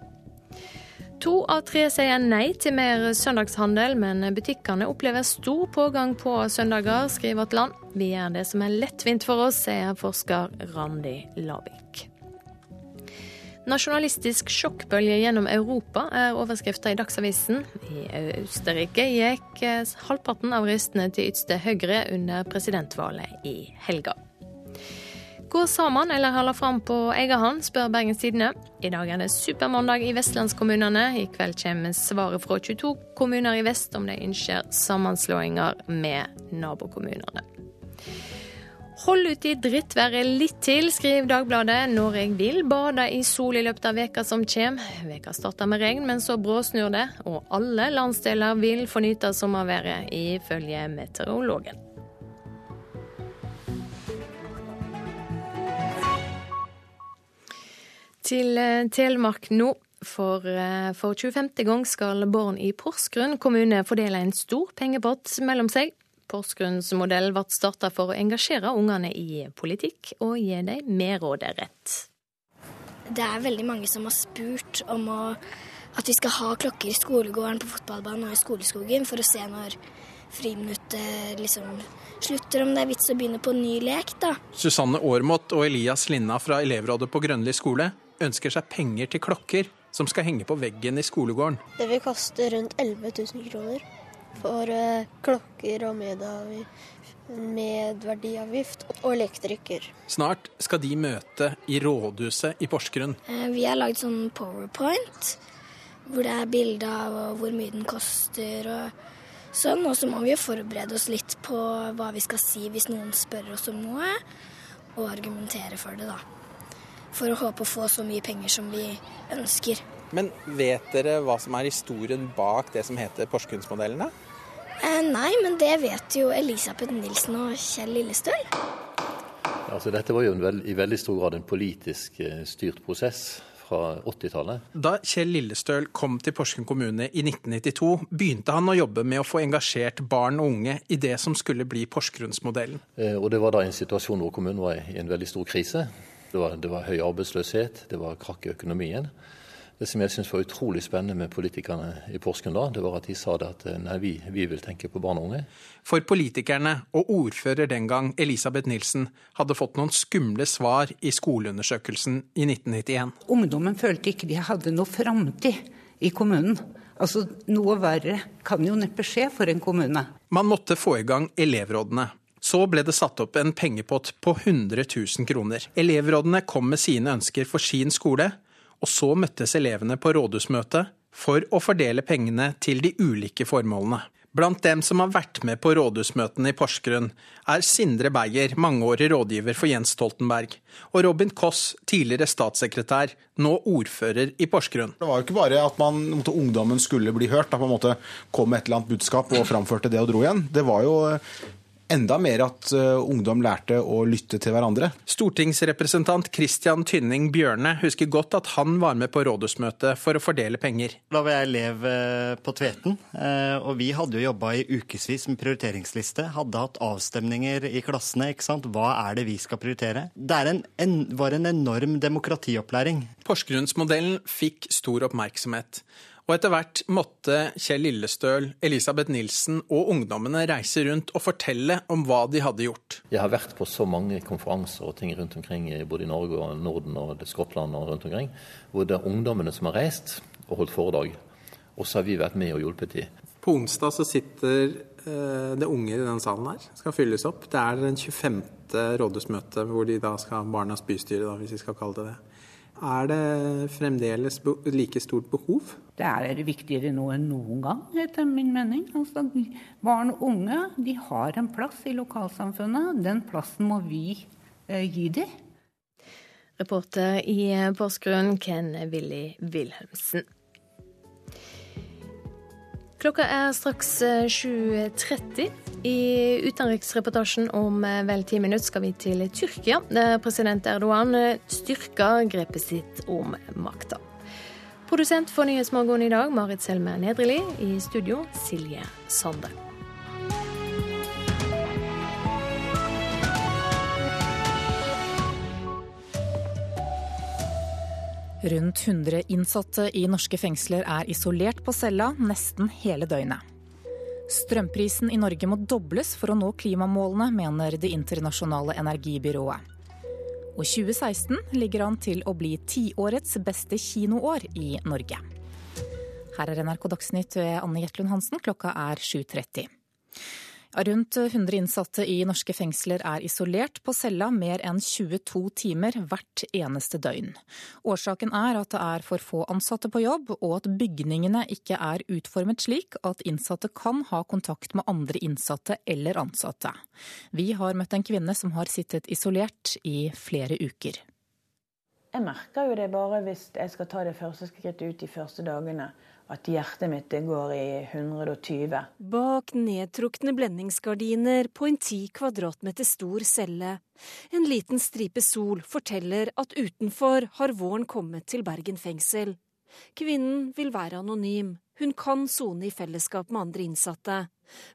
To av tre sier nei til mer søndagshandel, men butikkene opplever stor pågang på søndager, skriver Vårt Land. Vi gjør det som er lettvint for oss, sier forsker Randi Lavik. Nasjonalistisk sjokkbølge gjennom Europa er overskrifta i Dagsavisen. I Østerrike gikk halvparten av røstene til ytste høyre under presidentvalget i helga. Gå sammen eller holde fram på egen hånd, spør Bergens Tidende. I dag er det supermandag i vestlandskommunene. I kveld kommer svaret fra 22 kommuner i vest om de ønsker sammenslåinger med nabokommunene. Hold ut i drittværet litt til, skriver Dagbladet. Norge vil bade i sol i løpet av veka som kommer. Veka starter med regn, men så bråsnur det. Og alle landsdeler vil få nyte sommerværet, ifølge meteorologen. Til eh, Telemark nå. For, eh, for 25. gang skal barn i Porsgrunn kommune fordele en stor pengepott mellom seg. Porsgrunns modell ble starta for å engasjere ungene i politikk og gi dem mer råderett. Det er veldig mange som har spurt om å, at vi skal ha klokker i skolegården, på fotballbanen og i skoleskogen for å se når friminuttet liksom slutter, om det er vits å begynne på ny lek, da. Susanne Aaremodt og Elias Linna fra elevrådet på Grønli skole ønsker seg penger til klokker som skal henge på veggen i skolegården. Det vil koste rundt 11 000 kroner for uh, klokker og medverdiavgift og elektriker. Snart skal de møte i rådhuset i Porsgrunn. Uh, vi har lagd sånn powerpoint hvor det er bilde av hvor mye den koster og sånn. Og så må vi jo forberede oss litt på hva vi skal si hvis noen spør oss om noe, og argumentere for det, da. For å håpe å få så mye penger som vi ønsker. Men vet dere hva som er historien bak det som heter Porsgrunnsmodellene? Eh, nei, men det vet jo Elisabeth Nilsen og Kjell Lillestøl. Altså, dette var jo veld, i veldig stor grad en politisk eh, styrt prosess fra 80-tallet. Da Kjell Lillestøl kom til Porsgrunn kommune i 1992, begynte han å jobbe med å få engasjert barn og unge i det som skulle bli Porsgrunnsmodellen. Eh, og det var da en situasjon hvor kommunen var i en veldig stor krise. Det var, det var høy arbeidsløshet, det var krakk i økonomien. Det som jeg syntes var utrolig spennende med politikerne i Porsgrunn da, det var at de sa det at nei, vi, vi, vil tenke på barn og unge. For politikerne og ordfører den gang, Elisabeth Nilsen, hadde fått noen skumle svar i skoleundersøkelsen i 1991. Ungdommen følte ikke de hadde noe framtid i kommunen. Altså, Noe verre kan jo neppe skje for en kommune. Man måtte få i gang elevrådene. Så ble det satt opp en pengepott på 100 000 kroner. Elevrådene kom med sine ønsker for sin skole, og så møttes elevene på rådhusmøte for å fordele pengene til de ulike formålene. Blant dem som har vært med på rådhusmøtene i Porsgrunn, er Sindre Beyer, mangeårig rådgiver for Jens Stoltenberg, og Robin Koss, tidligere statssekretær, nå ordfører i Porsgrunn. Det var jo ikke bare at man, ungdommen skulle bli hørt, at man måtte komme med et eller annet budskap og framførte det og dro igjen. Det var jo enda mer at uh, ungdom lærte å lytte til hverandre. Stortingsrepresentant Christian Tynning Bjørne husker godt at han var med på rådhusmøtet for å fordele penger. Da var jeg elev uh, på Tveten, uh, og vi hadde jo jobba i ukevis med prioriteringsliste. Hadde hatt avstemninger i klassene. ikke sant? Hva er det vi skal prioritere? Det en, en, var en enorm demokratiopplæring. Porsgrunnsmodellen fikk stor oppmerksomhet. Og etter hvert måtte Kjell Lillestøl, Elisabeth Nilsen og ungdommene reise rundt og fortelle om hva de hadde gjort. Jeg har vært på så mange konferanser og ting rundt omkring både i Norge og Norden og Skottland og rundt omkring, hvor det er ungdommene som har reist og holdt foredrag. Og så har vi vært med og hjulpet til. På onsdag så sitter eh, det unge i denne salen her. Skal fylles opp. Det er den 25. rådhusmøtet hvor de da skal Barnas bystyre, da, hvis vi skal kalle det det. Er det fremdeles like stort behov? Det er viktigere nå enn noen gang, etter min mening. Altså, barn og unge de har en plass i lokalsamfunnet. Den plassen må vi eh, gi dem. Reporter i Porsgrunn, Ken Willy Wilhelmsen. Klokka er straks 7.30. I utenriksreportasjen om eh, vel ti minutter skal vi til Tyrkia, der president Erdogan eh, styrker grepet sitt om makta. Produsent for Nyhetsmorgen i dag, Marit Selme Nedreli. I studio, Silje Sande. Rundt 100 innsatte i norske fengsler er isolert på cella nesten hele døgnet. Strømprisen i Norge må dobles for å nå klimamålene, mener Det internasjonale energibyrået. Og 2016 ligger an til å bli tiårets beste kinoår i Norge. Her er NRK Dagsnytt ved Anne Jetlund Hansen, klokka er 7.30. Rundt 100 innsatte i norske fengsler er isolert på cella mer enn 22 timer hvert eneste døgn. Årsaken er at det er for få ansatte på jobb, og at bygningene ikke er utformet slik at innsatte kan ha kontakt med andre innsatte eller ansatte. Vi har møtt en kvinne som har sittet isolert i flere uker. Jeg merker jo det bare hvis jeg skal ta det første skrittet ut de første dagene at hjertet mitt går i 120. Bak nedtrukne blendingsgardiner på en ti kvadratmeter stor celle. En liten stripe sol forteller at utenfor har våren kommet til Bergen fengsel. Kvinnen vil være anonym. Hun kan sone i fellesskap med andre innsatte.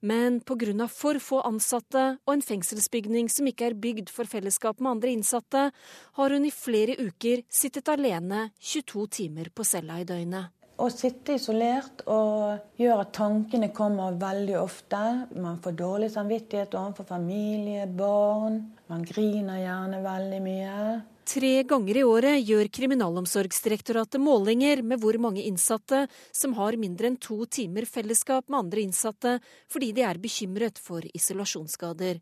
Men pga. for få ansatte og en fengselsbygning som ikke er bygd for fellesskap med andre innsatte, har hun i flere uker sittet alene 22 timer på cella i døgnet. Å sitte isolert og gjøre at tankene kommer veldig ofte. Man får dårlig samvittighet overfor familie, barn. Man griner gjerne veldig mye. Tre ganger i året gjør Kriminalomsorgsdirektoratet målinger med hvor mange innsatte som har mindre enn to timer fellesskap med andre innsatte fordi de er bekymret for isolasjonsskader.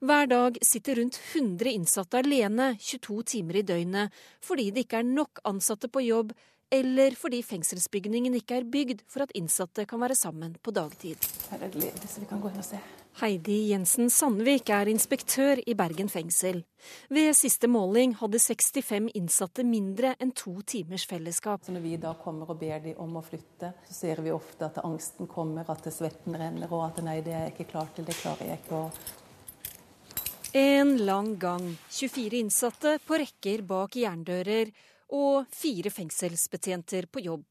Hver dag sitter rundt 100 innsatte alene 22 timer i døgnet fordi det ikke er nok ansatte på jobb, eller fordi fengselsbygningen ikke er bygd for at innsatte kan være sammen på dagtid. Her er det så vi kan gå inn og se. Heidi Jensen Sandvik er inspektør i Bergen fengsel. Ved siste måling hadde 65 innsatte mindre enn to timers fellesskap. Så når vi da kommer og ber de om å flytte, så ser vi ofte at angsten kommer, at svetten renner, og at nei, det er jeg ikke klar til, det klarer jeg ikke. En lang gang. 24 innsatte på rekker bak jerndører og fire fengselsbetjenter på jobb.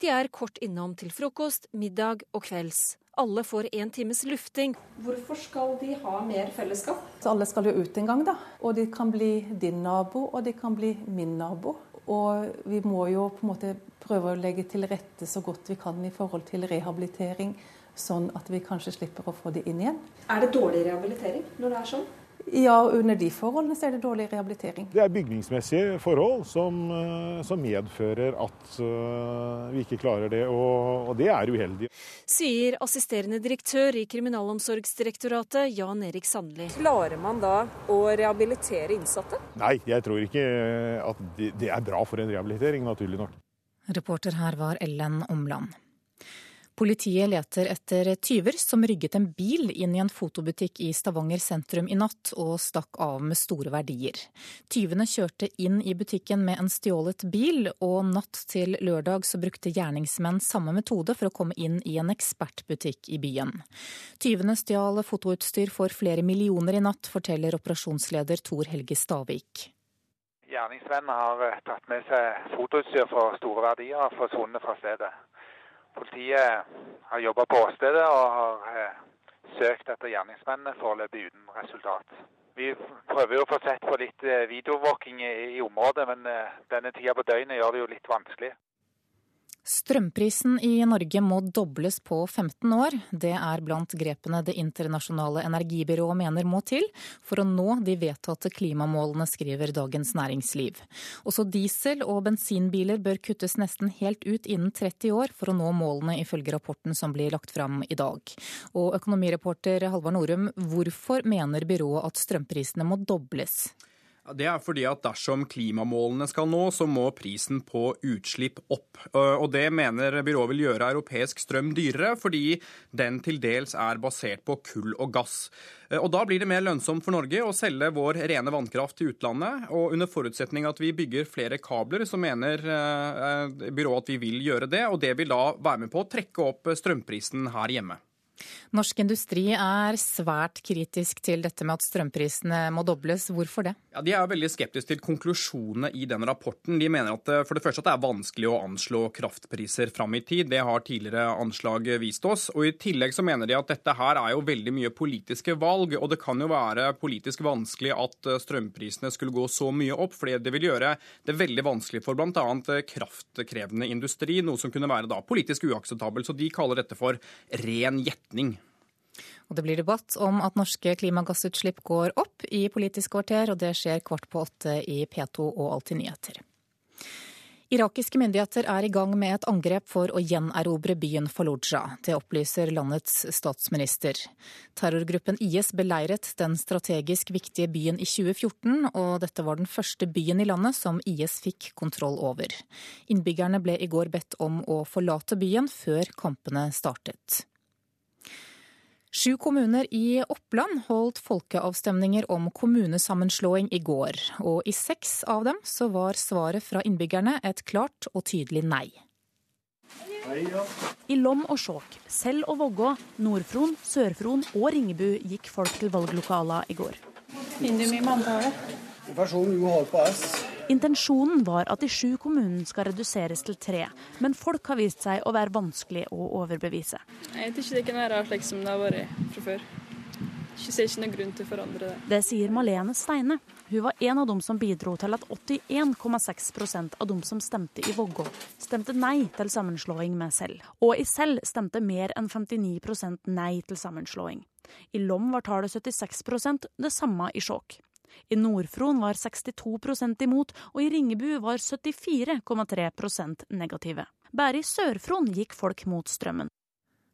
De er kort innom til frokost, middag og kvelds. Alle får én times lufting. Hvorfor skal de ha mer fellesskap? Så alle skal jo ut en gang, da. Og de kan bli din nabo, og de kan bli min nabo. Og vi må jo på en måte prøve å legge til rette så godt vi kan i forhold til rehabilitering, sånn at vi kanskje slipper å få det inn igjen. Er det dårlig rehabilitering når det er sånn? Ja, under de forholdene så er det dårlig rehabilitering. Det er bygningsmessige forhold som, eh, som medfører at uh, vi ikke klarer det, og, og, det er uheldig. Sier assisterende direktør i Kriminalomsorgsdirektoratet, Jan Erik Sandli. Klarer man da å rehabilitere innsatte? Nei, jeg tror ikke at det, det er bra for en rehabilitering, naturlig nok. Reporter her var Ellen Omland. Politiet leter etter tyver som rygget en bil inn i en fotobutikk i Stavanger sentrum i natt og stakk av med store verdier. Tyvene kjørte inn i butikken med en stjålet bil, og natt til lørdag så brukte gjerningsmenn samme metode for å komme inn i en ekspertbutikk i byen. Tyvene stjal fotoutstyr for flere millioner i natt, forteller operasjonsleder Tor Helge Stavik. Gjerningsmennene har tatt med seg fotoutstyr for store verdier og forsvunnet fra stedet. Politiet har jobba på åstedet og har eh, søkt etter gjerningsmennene, foreløpig uten resultat. Vi prøver jo å få sett på litt eh, videoovervåking i, i området, men eh, denne tida på døgnet gjør det jo litt vanskelig. Strømprisen i Norge må dobles på 15 år. Det er blant grepene Det internasjonale energibyrået mener må til for å nå de vedtatte klimamålene, skriver Dagens Næringsliv. Også diesel- og bensinbiler bør kuttes nesten helt ut innen 30 år for å nå målene, ifølge rapporten som blir lagt fram i dag. Og økonomireporter Halvard Norum, hvorfor mener byrået at strømprisene må dobles? Det er fordi at dersom klimamålene skal nå, så må prisen på utslipp opp. Og det mener byrået vil gjøre europeisk strøm dyrere, fordi den til dels er basert på kull og gass. Og Da blir det mer lønnsomt for Norge å selge vår rene vannkraft til utlandet. Og under forutsetning at vi bygger flere kabler, så mener byrået at vi vil gjøre det. Og det vil da være med på å trekke opp strømprisen her hjemme. Norsk industri er svært kritisk til dette med at strømprisene må dobles. Hvorfor det? Ja, de er veldig skeptiske til konklusjonene i den rapporten. De mener at eh, for det første at det er vanskelig å anslå kraftpriser fram i tid. Det har tidligere anslag vist oss. Og I tillegg så mener de at dette her er jo veldig mye politiske valg. Og det kan jo være politisk vanskelig at eh, strømprisene skulle gå så mye opp, fordi det vil gjøre det veldig vanskelig for bl.a. Eh, kraftkrevende industri, noe som kunne være da politisk uakseptabelt. Så de kaller dette for ren gjetning retning. Og det blir debatt om at norske klimagassutslipp går opp i Politisk kvarter, og det skjer kvart på åtte i P2 og Alltid nyheter. Irakiske myndigheter er i gang med et angrep for å gjenerobre byen Fallujah. Det opplyser landets statsminister. Terrorgruppen IS beleiret den strategisk viktige byen i 2014, og dette var den første byen i landet som IS fikk kontroll over. Innbyggerne ble i går bedt om å forlate byen før kampene startet. Sju kommuner i Oppland holdt folkeavstemninger om kommunesammenslåing i går, og i seks av dem så var svaret fra innbyggerne et klart og tydelig nei. I Lom og Skjåk, Sel og Vågå, Nord-Fron, Sør-Fron og Ringebu gikk folk til valglokaler i går. Person U mye S. Intensjonen var at de sju kommunene skal reduseres til tre, men folk har vist seg å være vanskelig å overbevise. Jeg tror ikke det kan være slik som det har vært fra før. Jeg ser ikke noen grunn til å forandre det. Det sier Malene Steine. Hun var en av dem som bidro til at 81,6% av dem som stemte i Vågå, stemte nei til sammenslåing med Selv. Og i Selv stemte mer enn 59% nei til sammenslåing. I Lom var tallet 76% det samme i Skjåk. I Nord-Fron var 62% imot, og i Ringebu var 74,3 negative. Bare i Sør-Fron gikk folk mot strømmen.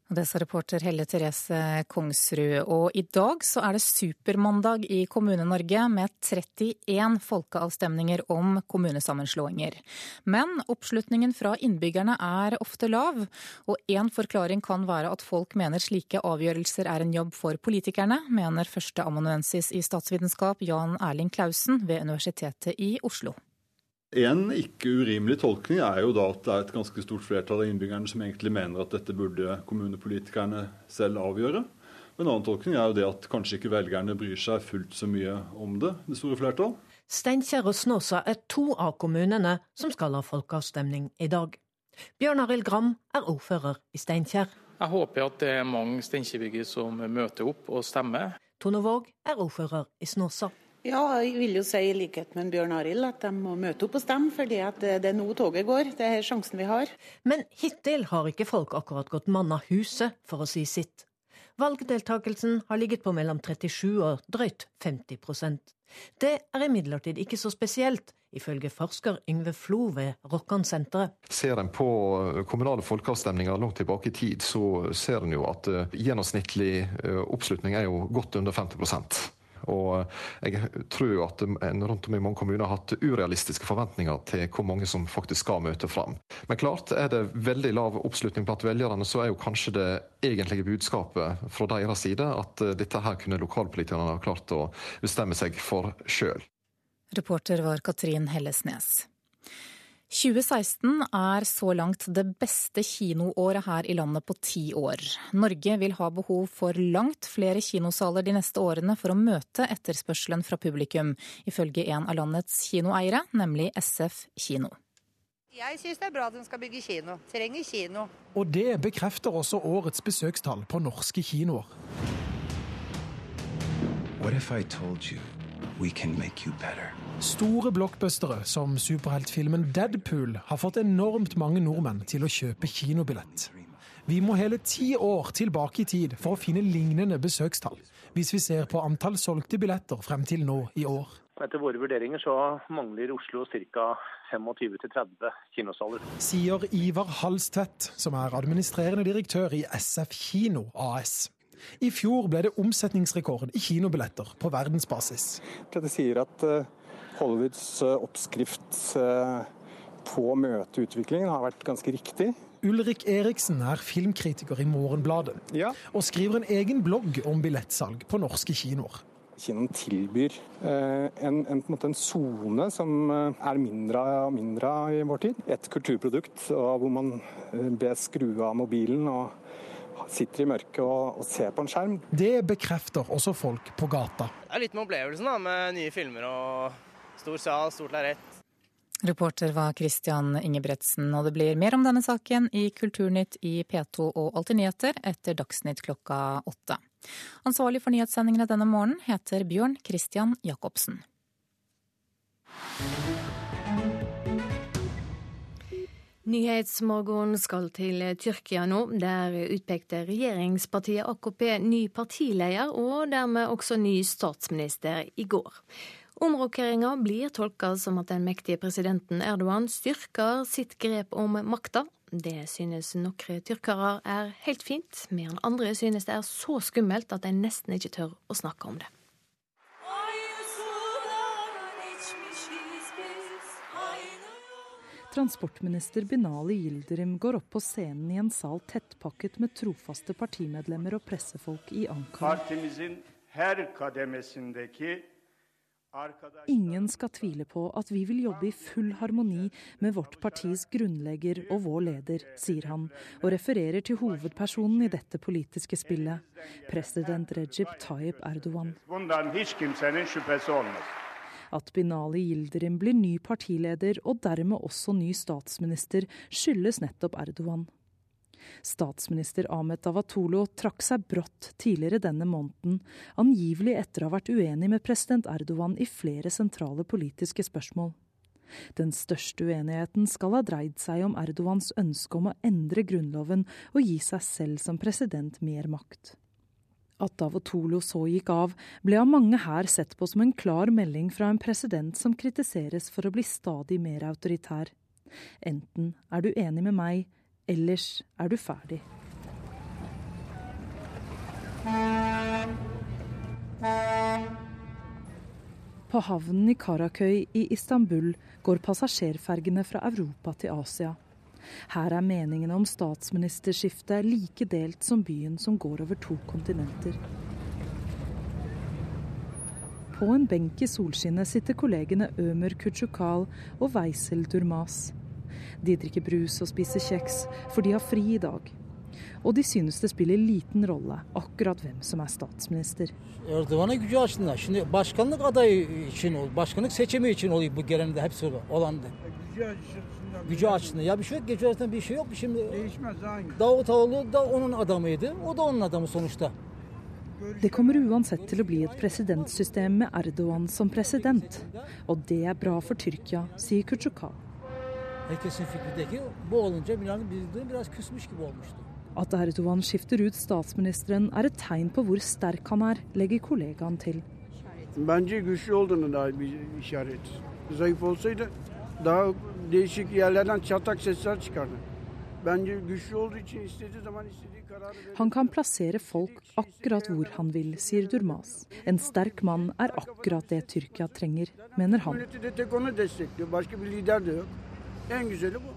Det sa reporter Helle Therese Kongsrud. Og i dag så er det supermandag i Kommune-Norge med 31 folkeavstemninger om kommunesammenslåinger. Men oppslutningen fra innbyggerne er ofte lav, og én forklaring kan være at folk mener slike avgjørelser er en jobb for politikerne, mener førsteamanuensis i statsvitenskap Jan Erling Klausen ved Universitetet i Oslo. En ikke urimelig tolkning er jo da at det er et ganske stort flertall av innbyggerne som egentlig mener at dette burde kommunepolitikerne selv avgjøre. En annen tolkning er jo det at kanskje ikke velgerne bryr seg fullt så mye om det, det store flertall. Steinkjer og Snåsa er to av kommunene som skal ha folkeavstemning i dag. Bjørn Arild Gram er ordfører i Steinkjer. Jeg håper at det er mange steinkjerbyggere som møter opp og stemmer. Tone Våg er ordfører i Snåsa. Ja, jeg vil jo si i likhet med Bjørn Arild at de må møte opp og stemme, for det er nå toget går. Det er sjansen vi har. Men hittil har ikke folk akkurat gått mann av huset for å si sitt. Valgdeltakelsen har ligget på mellom 37 og drøyt 50% Det er imidlertid ikke så spesielt, ifølge forsker Yngve Flo ved Rokkansenteret. Ser en på kommunale folkeavstemninger langt tilbake i tid, så ser en jo at gjennomsnittlig oppslutning er jo godt under 50 og jeg tror at en rundt om i mange kommuner har hatt urealistiske forventninger til hvor mange som faktisk skal møte fram. Men klart, er det veldig lav oppslutning blant velgerne, så er jo kanskje det egentlige budskapet fra deres side at dette her kunne lokalpolitikerne ha klart å bestemme seg for sjøl. Reporter var Katrin Hellesnes. 2016 er så langt det beste kinoåret her i landet på ti år. Norge vil ha behov for langt flere kinosaler de neste årene for å møte etterspørselen fra publikum, ifølge en av landets kinoeiere, nemlig SF kino. Jeg syns det er bra at de skal bygge kino. Trenger kino. Og det bekrefter også årets besøkstall på norske kinoer. What if I told you we can make you better? Store blockbustere som superheltfilmen Deadpool har fått enormt mange nordmenn til å kjøpe kinobillett. Vi må hele ti år tilbake i tid for å finne lignende besøkstall, hvis vi ser på antall solgte billetter frem til nå i år. Etter våre vurderinger så mangler Oslo ca. 25-30 kinosaler. Sier Ivar Halstvedt, som er administrerende direktør i SF Kino AS. I fjor ble det omsetningsrekord i kinobilletter på verdensbasis. Det sier at Hollywoods oppskrift på møteutviklingen har vært ganske riktig. Ulrik Eriksen er filmkritiker i Morgenbladet, ja. og skriver en egen blogg om billettsalg på norske kinoer. Kinoen tilbyr en, en, en sone som er mindre og mindre i vår tid. Et kulturprodukt hvor man ber skru av mobilen og sitter i mørket og, og, ser på en skjerm. Det bekrefter også folk på gata. Det er litt med opplevelsen da, med nye filmer og stor sal, stort lerret. Reporter var Christian Ingebretsen, og det blir mer om denne saken i Kulturnytt i P2 og Alltid nyheter etter Dagsnytt klokka åtte. Ansvarlig for nyhetssendingene denne morgenen heter Bjørn Christian Jacobsen. Nyhetsmorgen skal til Tyrkia nå. Der utpekte regjeringspartiet AKP ny partileder og dermed også ny statsminister i går. Omrokeringa blir tolka som at den mektige presidenten Erdogan styrker sitt grep om makta. Det synes noen tyrkere er helt fint, mens andre synes det er så skummelt at de nesten ikke tør å snakke om det. Transportminister Binali Yildirim går opp på scenen i en sal tettpakket med trofaste partimedlemmer og pressefolk i Ankara. Ingen skal tvile på at vi vil jobbe i full harmoni med vårt partis grunnlegger og vår leder, sier han, og refererer til hovedpersonen i dette politiske spillet, president Recep Tayyip Erdogan. At Binali Yildirim blir ny partileder og dermed også ny statsminister, skyldes nettopp Erdogan. Statsminister Ahmed Davatolo trakk seg brått tidligere denne måneden, angivelig etter å ha vært uenig med president Erdogan i flere sentrale politiske spørsmål. Den største uenigheten skal ha dreid seg om Erdogans ønske om å endre grunnloven og gi seg selv som president mer makt. At Davotolo så gikk av, ble av mange her sett på som en klar melding fra en president som kritiseres for å bli stadig mer autoritær. Enten er du enig med meg, ellers er du ferdig. På havnen i Karakøy i Istanbul går passasjerfergene fra Europa til Asia. Her er meningene om statsministerskiftet like delt som byen som går over to kontinenter. På en benk i solskinnet sitter kollegene Ømer Kutsjukal og Weisel Durmas. De drikker brus og spiser kjeks, for de har fri i dag. Og de synes det spiller liten rolle akkurat hvem som er statsminister. Gücü açtığında. Şimdi başkanlık adayı için, başkanlık seçimi için oluyor bu geleninde hepsi olan. Gücü açtığında. Ya bir şey yok, gece arasında bir şey yok. Şimdi Değişmez aynı. Davutoğlu da onun adamıydı. O da onun adamı sonuçta. Det kommer uansett til å bli et presidentsystem med Erdogan som president. Og det er bra for Tyrkia, sier Kutsjukal. Herkesin fikrindeki bu olunca Milan'ın bildiğin biraz küsmüş gibi olmuştu. At Erdogan skifter ut statsministeren er et tegn på hvor sterk han er, legger kollegaen til. Bence güçlü olduğunu dair bir işaret. Zayıf olsaydı daha değişik yerlerden çatak sesler çıkardı. Bence güçlü olduğu için istediği zaman istediği kararı verir. Han kan plassere folk akkurat hvor han vil, sier Durmaz. En sterk mann er akkurat det Tyrkia trenger, mener han. Milleti de tek onu destekliyor. Başka bir lider de yok. En güzeli bu.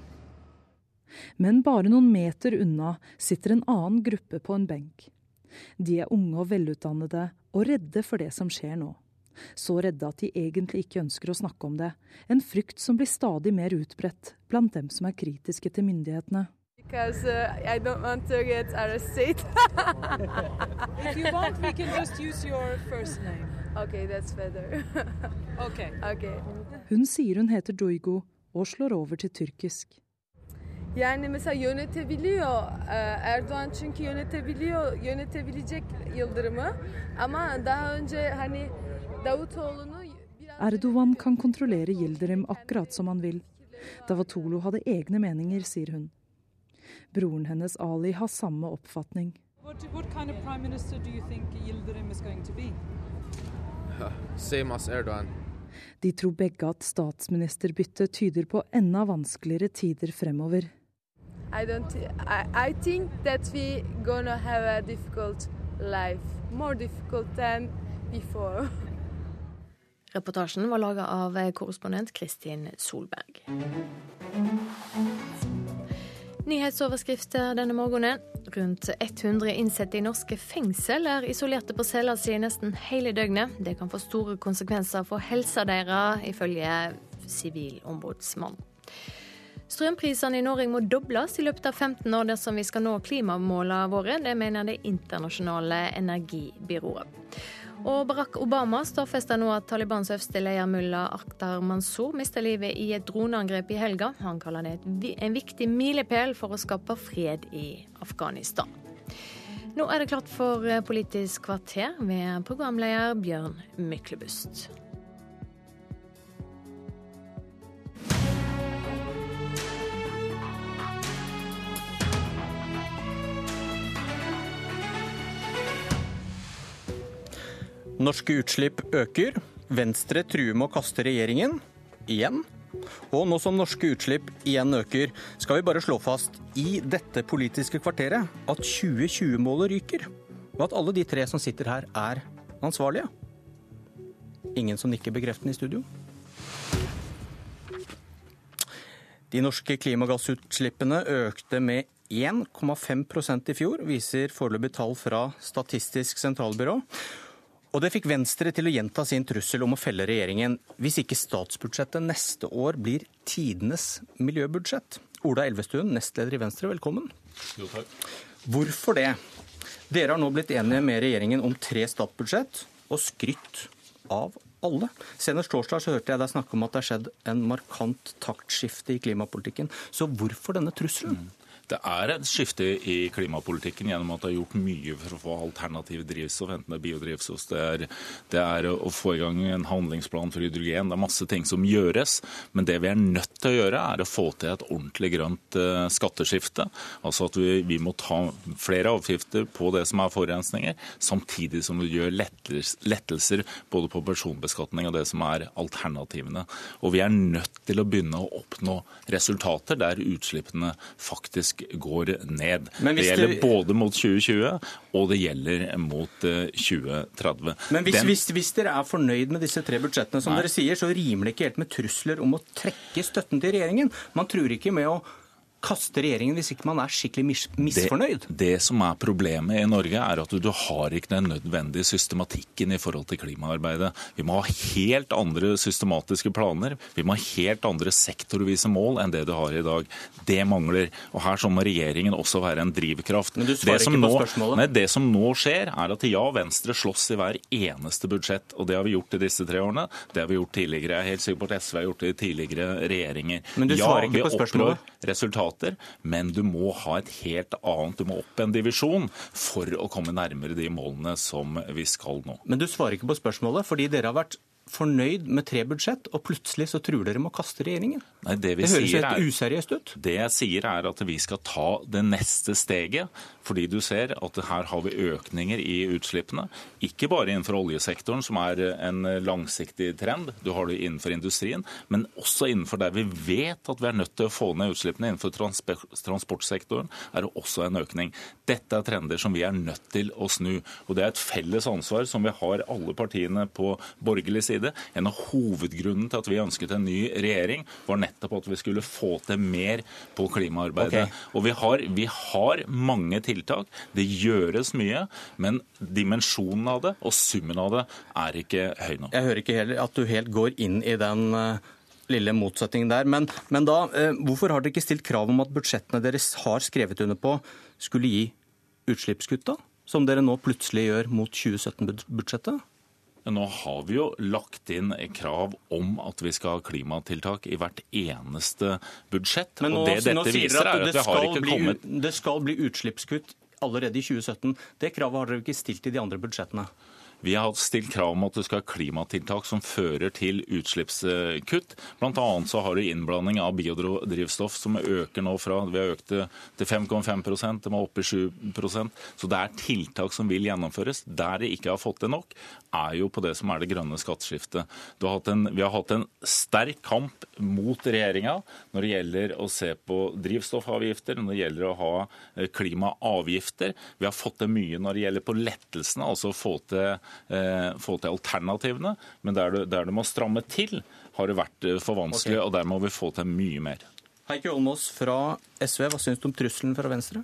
Men bare noen meter unna sitter en annen gruppe på en benk. De er unge og velutdannede og redde for det som skjer nå. Så redde at de egentlig ikke ønsker å snakke om det. En frykt som blir stadig mer utbredt blant dem som er kritiske til myndighetene. Because uh, I don't want to get arrested. If you want, we can just use your first name. Okay, that's better. okay. okay. Hun sier hun heter Duygu og slår over til tyrkisk. Yani mesela yönetebiliyor Erdoğan çünkü yönetebiliyor yönetebilecek Yıldırım'ı ama daha önce hani Davutoğlu'nu Erdogan kan kontrollere Yildirim akkurat som han vil. Davatolo hadde egne meninger, sier hun. Broren hennes Ali har samme oppfatning. What, what kind of prime minister do you think Yildirim is going to be? Same as Erdogan. De tror begge at statsministerbyttet tyder på enda vanskeligere tider fremover. I don't. I, I think that we gonna have a difficult life, more difficult than before. Reportasjen var laga av korrespondent Kristin Solberg. Nyhetsoverskrifter denne morgenen. Rundt 100 innsatte i norske fengsel er isolerte på cella si nesten hele døgnet. Det kan få store konsekvenser for helsa deres, ifølge Sivilombudsmannen. Strømprisene i Norge må dobles i løpet av 15 år dersom vi skal nå klimamålene våre. Det mener Det internasjonale energibyrået. Og Barack Obama stadfester nå at Talibans øverste leder mulla Akhtar Mansour mister livet i et droneangrep i helga. Han kaller det en viktig milepæl for å skape fred i Afghanistan. Nå er det klart for Politisk kvarter med programleder Bjørn Myklebust. Norske utslipp øker. Venstre truer med å kaste regjeringen. Igjen. Og nå som norske utslipp igjen øker, skal vi bare slå fast i dette politiske kvarteret at 2020-målet ryker. Og at alle de tre som sitter her, er ansvarlige. Ingen som nikker bekreftende i studio? De norske klimagassutslippene økte med 1,5% i fjor, viser foreløpig tall fra Statistisk sentralbyrå. Og det fikk Venstre til å gjenta sin trussel om å felle regjeringen hvis ikke statsbudsjettet neste år blir tidenes miljøbudsjett. Ola Elvestuen, nestleder i Venstre, velkommen. Jo, takk. Hvorfor det? Dere har nå blitt enige med regjeringen om tre statsbudsjett, og skrytt av alle. Senest torsdag så hørte jeg deg snakke om at det har skjedd en markant taktskifte i klimapolitikken. Så hvorfor denne trusselen? Mm. Det er et skifte i klimapolitikken gjennom at det er gjort mye for å få alternative drivstoff, enten det er biodrivstoff, det er, det er å få i gang en handlingsplan for hydrogen. Det er masse ting som gjøres. Men det vi er nødt til å gjøre, er å få til et ordentlig grønt uh, skatteskifte. Altså at vi, vi, må ta flere avgifter på det som er forurensninger, samtidig som vi gjør lettelser både på personbeskatning og det som er alternativene. Og vi er nødt til å begynne å oppnå resultater der utslippene faktisk går ned. Det gjelder du... både mot 2020 og det gjelder mot 2030. Eh, Men hvis, Den... hvis, hvis, dere er fornøyd med disse tre budsjettene, som Nei. dere sier, så rimer det ikke helt med trusler om å trekke støtten til regjeringen. Man tror ikke med å kaste regjeringen hvis ikke man er skikkelig mis misfornøyd? Det, det, som er problemet i Norge, er at du, du har ikke den nødvendige systematikken i forhold til klimaarbeidet. Vi må ha helt andre systematiske planer. Vi må ha helt andre sektorvise mål enn det du har i dag. Det mangler. Og her så må regjeringen også være en drivkraft. Men du svarer ikke på nå, spørsmålet. Nei, det som nå skjer, er at ja, Venstre slåss i hver eneste budsjett. Og det har vi gjort i disse tre årene. Det har vi gjort tidligere. Jeg er helt sikker på at SV har gjort det i tidligere regjeringer. Men du svarer ikke på spørsmålet. Ja, resultater, men du må ha et helt annet, du må opp en divisjon for å komme nærmere de målene som vi skal nå. Men du svarer ikke på spørsmålet, fordi dere har vært fornøyd med tre budsjett, og plutselig så truer dere med å kaste regjeringen? Nei, det, det høres helt useriøst ut. Det jeg sier er at vi skal ta det neste steget. Fordi du ser at her har vi økninger i utslippene. Ikke bare innenfor oljesektoren, som er en langsiktig trend. Du har det innenfor industrien. Men også innenfor der vi vet at vi er nødt til å få ned utslippene. Innenfor transportsektoren er det også en økning. Dette er trender som vi er nødt til å snu. Og det er et felles ansvar som vi har alle partiene på borgerlig side side. En av hovedgrunnen til at vi ønsket en ny regjering, var nettopp at vi skulle få til mer på klimaarbeidet. Okay. Og vi har, vi har mange tiltak. Det gjøres mye. Men dimensjonen av det og summen av det er ikke høy nok. Jeg hører ikke heller at du helt går inn i den eh, lille motsetningen der. Men, men da, eh, hvorfor har dere ikke stilt krav om at budsjettene deres har skrevet under på, skulle gi utslippskutt, da? Som dere nå plutselig gjør mot 2017-budsjettet? Nå har vi jo lagt inn krav om at vi skal ha klimatiltak i hvert eneste budsjett. Men nå, og det dette viser er at vi har ikke kommet... Det skal bli utslippskutt allerede i 2017. Det kravet har dere ikke stilt i de andre budsjettene. Vi har stilt krav om at du skal ha klimatiltak som fører til utslippskutt. Bl.a. så har du innblanding av biodrivstoff som øker nå fra Vi har økt det til 5,5 det må opp i 7% Så det er tiltak som vil gjennomføres. Der de ikke har fått det nok, er jo på det som er det grønne skatteskiftet. vi har hatt en sterk kamp mot regjeringa når det gjelder å se på drivstoffavgifter, når det gjelder å ha eh, klimaavgifter. Vi har fått til mye når det gjelder på lettelsene, altså å få til få til alternativene. Men der du, der du må stramme til, har det vært eh, for vanskelig, okay. og der må vi få til mye mer. Heikki Olmås fra SV, hva syns du om trusselen fra Venstre?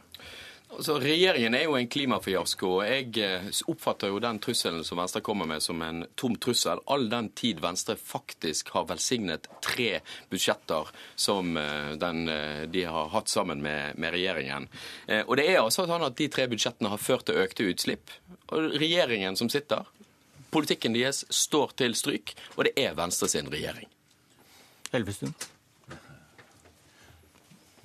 Altså, regjeringen er jo en klimafiasko. og Jeg eh, oppfatter jo den trusselen som Venstre kommer med som en tom trussel, all den tid Venstre faktisk har velsignet tre budsjetter som den, de har hatt sammen med, med, regjeringen. Og det er altså sånn at De tre budsjettene har ført til økte utslipp. Og regjeringen som sitter, politikken deres står til stryk, og det er Venstre sin regjering. Elvestuen.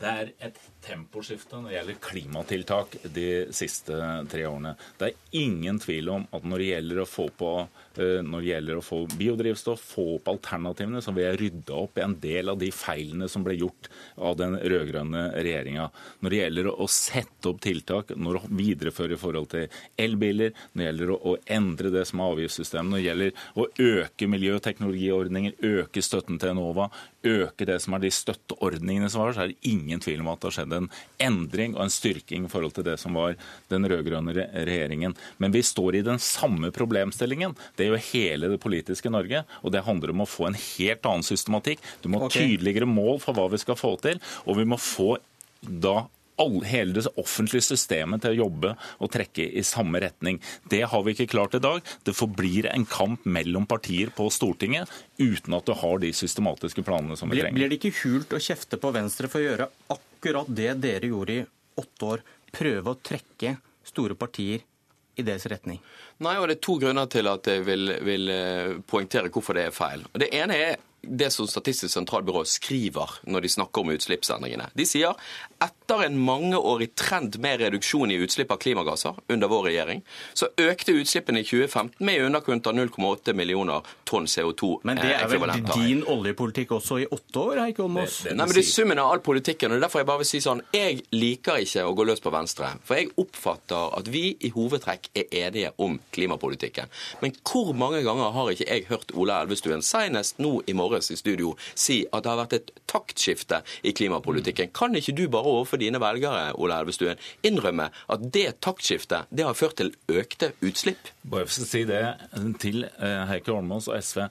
Det er et temposkifte når det gjelder klimatiltak de siste tre årene. Det er ingen tvil om at når det gjelder å få, på, eh, gjelder å få biodrivstoff, få opp alternativene, så vil jeg rydde opp en del av de feilene som ble gjort av den rød-grønne regjeringa. Når det gjelder å sette opp tiltak, når å videreføre i forhold til elbiler, når det gjelder å, endre det som er avgiftssystemet, når det gjelder å øke miljøteknologiordninger, øke støtten til Enova, øke det som er de støtteordningene som var, så er det ingen tvil om at det har skjedd en endring og en styrking i forhold til det som var den rød-grønne regjeringen. Men vi står i den samme problemstillingen. Det jo hele det politiske Norge. Og det handler om å få en helt annen systematikk. Du må ha okay. tydeligere mål for hva vi skal få til. Og vi må få da alle, hele det offentlige systemet til å jobbe og trekke i samme retning. Det har vi ikke klart i dag. Det forblir en kamp mellom partier på Stortinget uten at du har de systematiske planene som vi trenger. Blir det ikke hult å kjefte på Venstre for å gjøre akkurat det dere gjorde i åtte år? Prøve å trekke store partier i deres retning? Nei, og Det er to grunner til at jeg vil, vil eh, poengtere hvorfor det er feil. Det ene er det som Statistisk sentralbyrå skriver når de snakker om utslippsendringene. De sier etter en mangeårig trend med reduksjon i utslipp av klimagasser under vår regjering, så økte utslippene i 2015 med i underkant av 0,8 millioner tonn CO2. Men det er vel din oljepolitikk også i åtte år, Heikki Holmås? Nei, men det er summen av all politikken. og det er derfor Jeg bare vil si sånn, jeg liker ikke å gå løs på Venstre. For jeg oppfatter at vi i hovedtrekk er enige om klimapolitikken. Men hvor mange ganger har ikke jeg hørt Ola Elvestuen, senest nå i morges i studio, si at det har vært et taktskifte i klimapolitikken? Kan ikke du bare overfor dine velgere Ola Elvestuen, innrømme at det taktskiftet det har ført til økte utslipp? Bare for å si det til eh, Heikki Holmås og SV.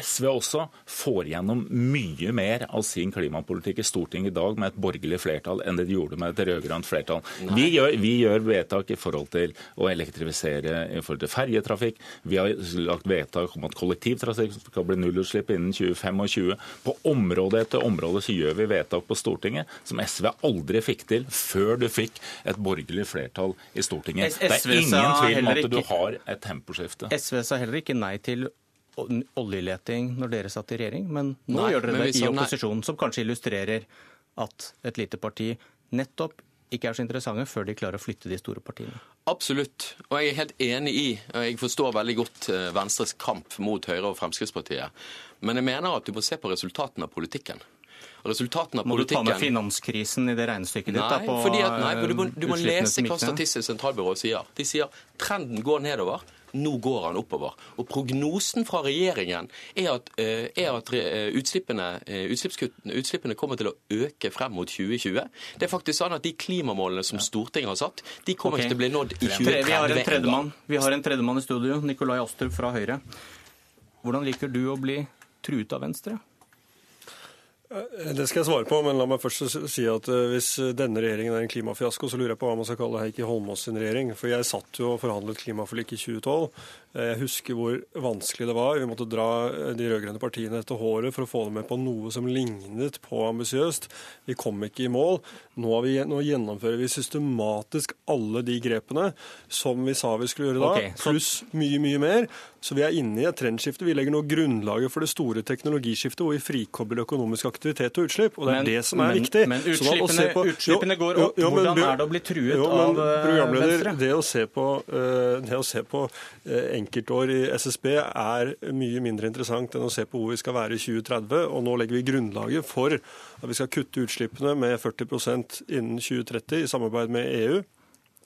SV også får gjennom mye mer av sin klimapolitikk i Stortinget i dag med et borgerlig flertall enn det de gjorde med et rød-grønt flertall. Vi gjør, vi gjør, vedtak i forhold til å elektrifisere i forhold til ferjetrafikk. Vi har lagt vedtak om at kollektivtrafikk skal bli nullutslipp innen 2025. På område etter område så gjør vi vedtak på Stortinget som SV aldri fikk til før du fikk et borgerlig flertall i Stortinget. Det er ingen tvil om at du har et temposkifte. SV sa heller ikke nei til oljeleting når dere satt i regjering, men nå nei, gjør dere det i opposisjon, som kanskje illustrerer at et lite parti nettopp ikke er så interessante før de klarer å flytte de store partiene. Absolutt, og jeg er helt enig i, og jeg forstår veldig godt eh, Venstres kamp mot Høyre og Fremskrittspartiet, men jeg mener at du må se på resultatene av politikken. Resultatene av må politikken... du ta med finanskrisen i det regnestykket nei, ditt? Da, på fordi at, nei, du må, du må lese hva Statistisk sentralbyrå sier. De sier trenden går nedover. Nå går han oppover. Og Prognosen fra regjeringen er at, er at utslippene, utslippene, kommer til å øke frem mot 2020. Det er faktisk sånn at De klimamålene som Stortinget har satt, de kommer okay. ikke til å bli nådd i 2030. Vi har en tredjemann Vi har en tredjemann i studio, Nikolai Astrup fra Høyre. Hvordan liker du å bli truet av Venstre? Det skal jeg svare på, men la meg først si at hvis denne regjeringen er en klimafiasko, så lurer jeg på hva man skal kalle Heikki Holmås sin regjering. For jeg satt jo og forhandlet klimaforlik i 2012. Jeg husker hvor vanskelig det var. Vi måtte dra de rød-grønne partiene etter håret for å få dem med på noe som lignet på ambisiøst. Vi kom ikke i mål. Nå, vi, nå, gjennomfører vi systematisk alle de grepene som vi sa vi skulle gjøre da, okay, så... pluss mye, mye mer. Så vi er inne i et trendskifte. Vi legger nå grunnlaget for det store teknologiskiftet hvor vi frikobler økonomisk aktivitet og utslipp. Og det er men, det som er men, viktig. Men utslippene, på, utslippene går opp. Jo, jo, men, Hvordan er det å bli truet av eh, Venstre? Det å se på, det å se på uh, enkeltår i SSB er mye mindre interessant enn å se på hvor vi skal være i 2030. Og nå legger vi grunnlaget for at vi skal kutte utslippene med 40% innen 2030 i samarbeid med EU.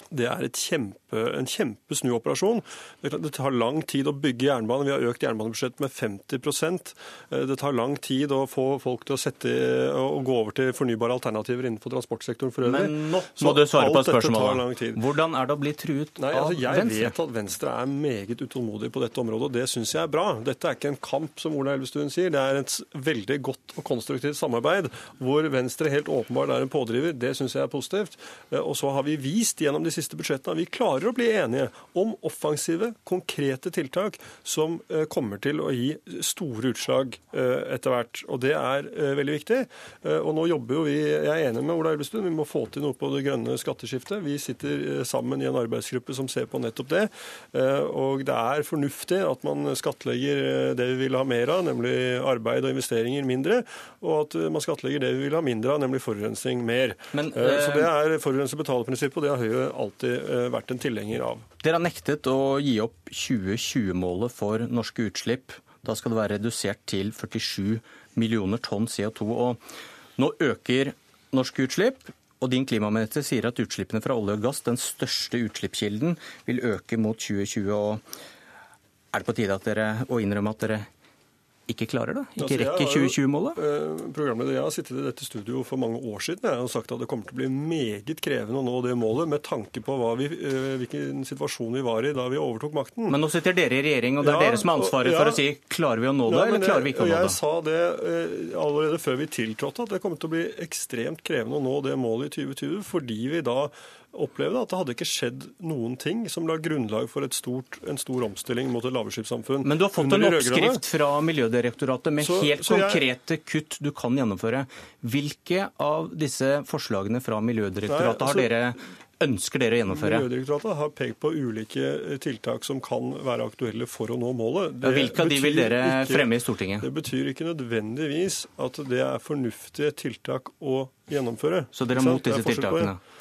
Det er kjempe, en kjempesnuoperasjon. Det tar lang tid å bygge jernbane. Vi har økt jernbanebudsjettet med 50 eh, Det tar lang tid å få folk til å, sette, å gå over til fornybare alternativer innenfor transportsektoren for øvrig. Men nå må du svare på spørsmålet. Hvordan er det å bli truet Nei, altså, av Venstre? Jeg vet at Venstre er meget utålmodig på dette området, og det syns jeg er bra. Dette er ikke en kamp, som Ola Elvestuen sier. Det er et veldig godt og konstruktivt samarbeid hvor Venstre helt åpenbart er en pådriver. Det syns jeg er positivt. Eh, og så har vi vist gjennom de siste budsjettene vi klarer å bli enige om offensive, konkrete tiltak som eh, kommer til å gi store utslag eh, etter hvert. Og det er eh, veldig viktig. Og nå jobber jo vi Jeg er enig med Ola Elvestuen, vi må få til noe på det grønne skatteskiftet. Vi sitter sammen i en arbeidsgruppe som ser på nettopp det. Og det er fornuftig at man skattlegger det vi vil ha mer av, nemlig arbeid og investeringer mindre, og at man skattlegger det vi vil ha mindre av, nemlig forurensning mer. Men, Så det er forurenser betaler-prinsippet, og det har Høyre alltid Eh, vært en tilhenger av. Dere har nektet å gi opp 2020-målet for norske utslipp. Da skal det være redusert til 47 millioner tonn CO2. Og nå øker norske utslipp. Og din klimaminister sier at utslippene fra olje og gass, den største utslippskilden, vil øke mot 2020. Og er det på tide dere, å innrømme at dere ikke klarer det? Ikke rekker 2020-målet? Eh, programleder, Jeg har sittet i dette studioet for mange år siden jeg har sagt at det kommer til å bli meget krevende å nå det målet, med tanke på vi, eh, hvilken situasjon vi var i da vi overtok makten. Men nå sitter dere i regjering, og det er ja, dere som har ansvaret ja, for å si klarer vi å nå det, ja, eller klarer vi ikke å nå det? Jeg sa det eh, allerede før vi tiltrådte, at det kommer til å bli ekstremt krevende å nå det målet i 2020, fordi vi da opplevde at det hadde ikke skjedd noen ting som la grunnlag for stort, en stor omstilling mot et lavutslippssamfunn. Men du har fått en oppskrift fra Miljødirektoratet med så, helt så konkrete jeg... kutt du kan gjennomføre. Hvilke av disse forslagene fra Miljødirektoratet Nei, altså, har dere ønsker dere å gjennomføre? Miljødirektoratet har pekt på ulike tiltak som kan være aktuelle for å nå målet. Ja, hvilke av de vil dere ikke, fremme i Stortinget? Det betyr ikke nødvendigvis at det er fornuftige tiltak å gjennomføre. Så dere er mot disse tiltakene? Nei.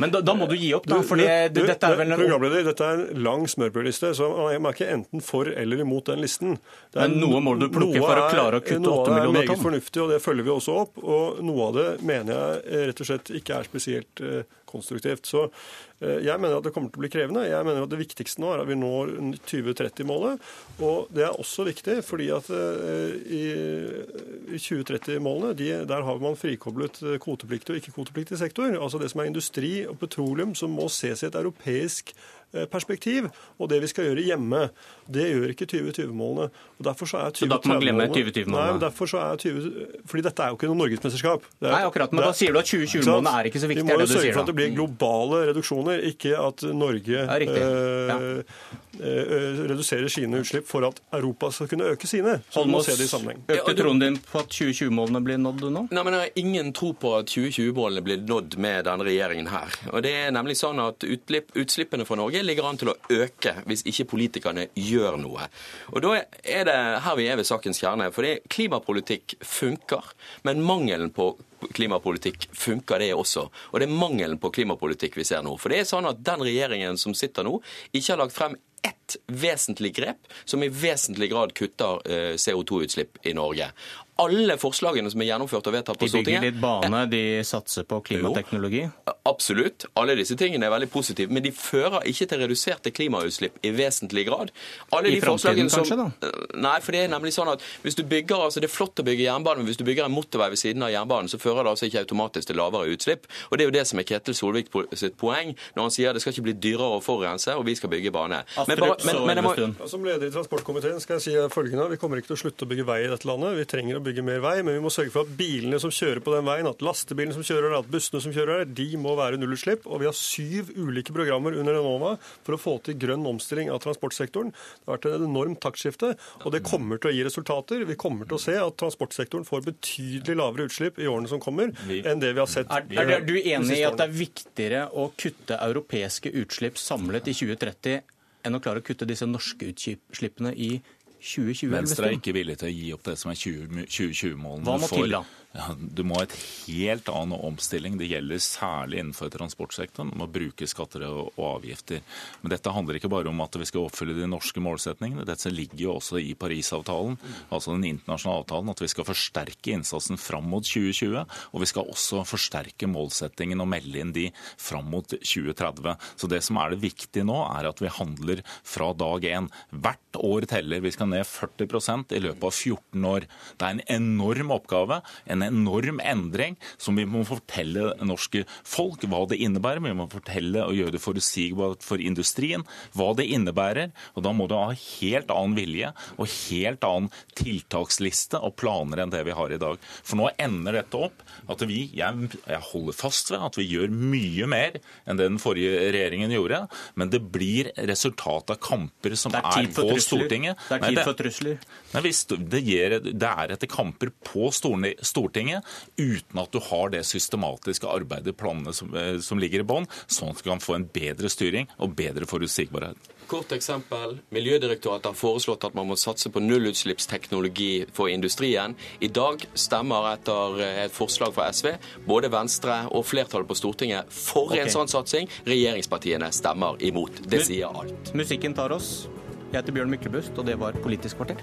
Men da, da, må du gi opp, da. for dette er vel en... Programleder, dette er en lang smørbrødliste, så jeg er ikke enten for eller imot den listen. Men noe må du plukke for å klare å kutte 8 millioner tonn? Noe er meget fornuftig, og det følger vi også opp. Og noe av det mener jeg rett og slett ikke er spesielt konstruktivt. Så jeg mener at det kommer til å bli krevende. Jeg mener at det viktigste nå er at vi når 2030-målet. Og det er også viktig fordi at i 2030-målene der har man frikoblet kvotepliktig og ikke-kvotepliktig sektor. Altså det som er industri og petroleum som må ses i et europeisk og det vi skal gjøre hjemme. Det gjør ikke 2020-målene. og derfor Så er 2030 Så da kan man glemme 2020-målene? Nei, derfor så er 20... Fordi dette er jo ikke noe norgesmesterskap. Er... Nei, akkurat, men da sier du at 2020-målene er ikke så viktig? Vi må jo sørge for at det blir globale reduksjoner, ikke at Norge ja, ja. øh, reduserer sine utslipp for at Europa skal kunne øke sine. Så Holmås, må se det i sammenheng. Økte troen din på at 2020-målene blir nådd nå? Nei, men Jeg har ingen tro på at 2020-målene blir nådd med denne regjeringen her. Og det er nemlig sånn at Utslippene fra Norge ligger an til å øke hvis ikke politikerne gjør noe. Og Da er det her vi er ved sakens kjerne. fordi klimapolitikk funker, men mangelen på klimapolitikk funker det også. Og det er mangelen på klimapolitikk vi ser nå. For det er sånn at den regjeringen som sitter nå, ikke har lagt frem ett vesentlig grep som i vesentlig grad kutter CO2-utslipp i Norge alle forslagene som er gjennomført og vedtatt på Stortinget De bygger litt bane, de satser på klimateknologi? Jo, absolutt. Alle disse tingene er veldig positive. Men de fører ikke til reduserte klimautslipp i vesentlig grad. Alle I framtiden kanskje, da? Nei, for det er nemlig sånn at hvis du bygger, altså det er flott å bygge jernbane, men hvis du bygger en motorvei ved siden av jernbanen, så fører det altså ikke automatisk til lavere utslipp. Og det er jo det som er Ketil Solvik sitt poeng når han sier at det skal ikke bli dyrere å forurense, og vi skal bygge bane. Men, bare, men, men må... Som leder i transportkomiteen skal jeg si følgende. Vi kommer ikke til å slutte å bygge vei i dette landet. Vi trenger å bygge mer vei, men vi må sørge for at bilene som kjører på den veien, at lastebilene som kjører der, at bussene som kjører der, de må være nullutslipp. Og vi har syv ulike programmer under Enova for å få til grønn omstilling av transportsektoren. Det har vært et enormt taktskifte, og det kommer til å gi resultater. Vi kommer til å se at transportsektoren får betydelig lavere utslipp i årene som kommer, enn det vi har sett. Er, er, er du enig i at det er viktigere å kutte europeiske utslipp samlet i 2030 enn å klare å kutte disse norske utslippene i 2020? Venstre er ikke villig til å gi opp det som er 2020-målene. Hva må til da? Ja, du må ha et helt annen omstilling. Det gjelder særlig innenfor transportsektoren. Du må bruke skatter og avgifter. Men dette handler ikke bare om at vi skal oppfylle de norske målsetningene. Dette ligger jo også i Parisavtalen, altså den internasjonale avtalen, at vi skal forsterke innsatsen fram mot 2020. Og vi skal også forsterke målsettingen og melde inn de fram mot 2030. Så det som er det viktige nå, er at vi handler fra dag én. Hvert år teller. Vi skal ned 40% i løpet av 14 år. Det er en enorm oppgave. en enorm endring som vi må fortelle norske folk hva det innebærer. Vi må fortelle og gjøre det forutsigbart for industrien hva det innebærer. Og da må du ha helt annen vilje og helt annen tiltaksliste og planer enn det vi har i dag. For nå ender dette opp at vi, jeg, jeg holder fast ved at vi gjør mye mer enn det den forrige regjeringen gjorde, men det blir resultat av kamper som er, er på trusler. Stortinget. Det er tid for trusler. Nei, det, det, er etter kamper på Stortinget uten at du har det systematiske arbeidet, planene som, eh, som ligger i bånn, sånn at du kan få en bedre styring og bedre forutsigbarhet. Kort eksempel. Miljødirektoratet har foreslått at man må satse på nullutslippsteknologi for industrien. I dag stemmer etter et forslag fra SV både Venstre og flertallet på Stortinget for okay. en sånn satsing. Regjeringspartiene stemmer imot. Det sier alt. Musikken tar oss. Jeg heter Bjørn Myklebust, og det var Politisk kvarter.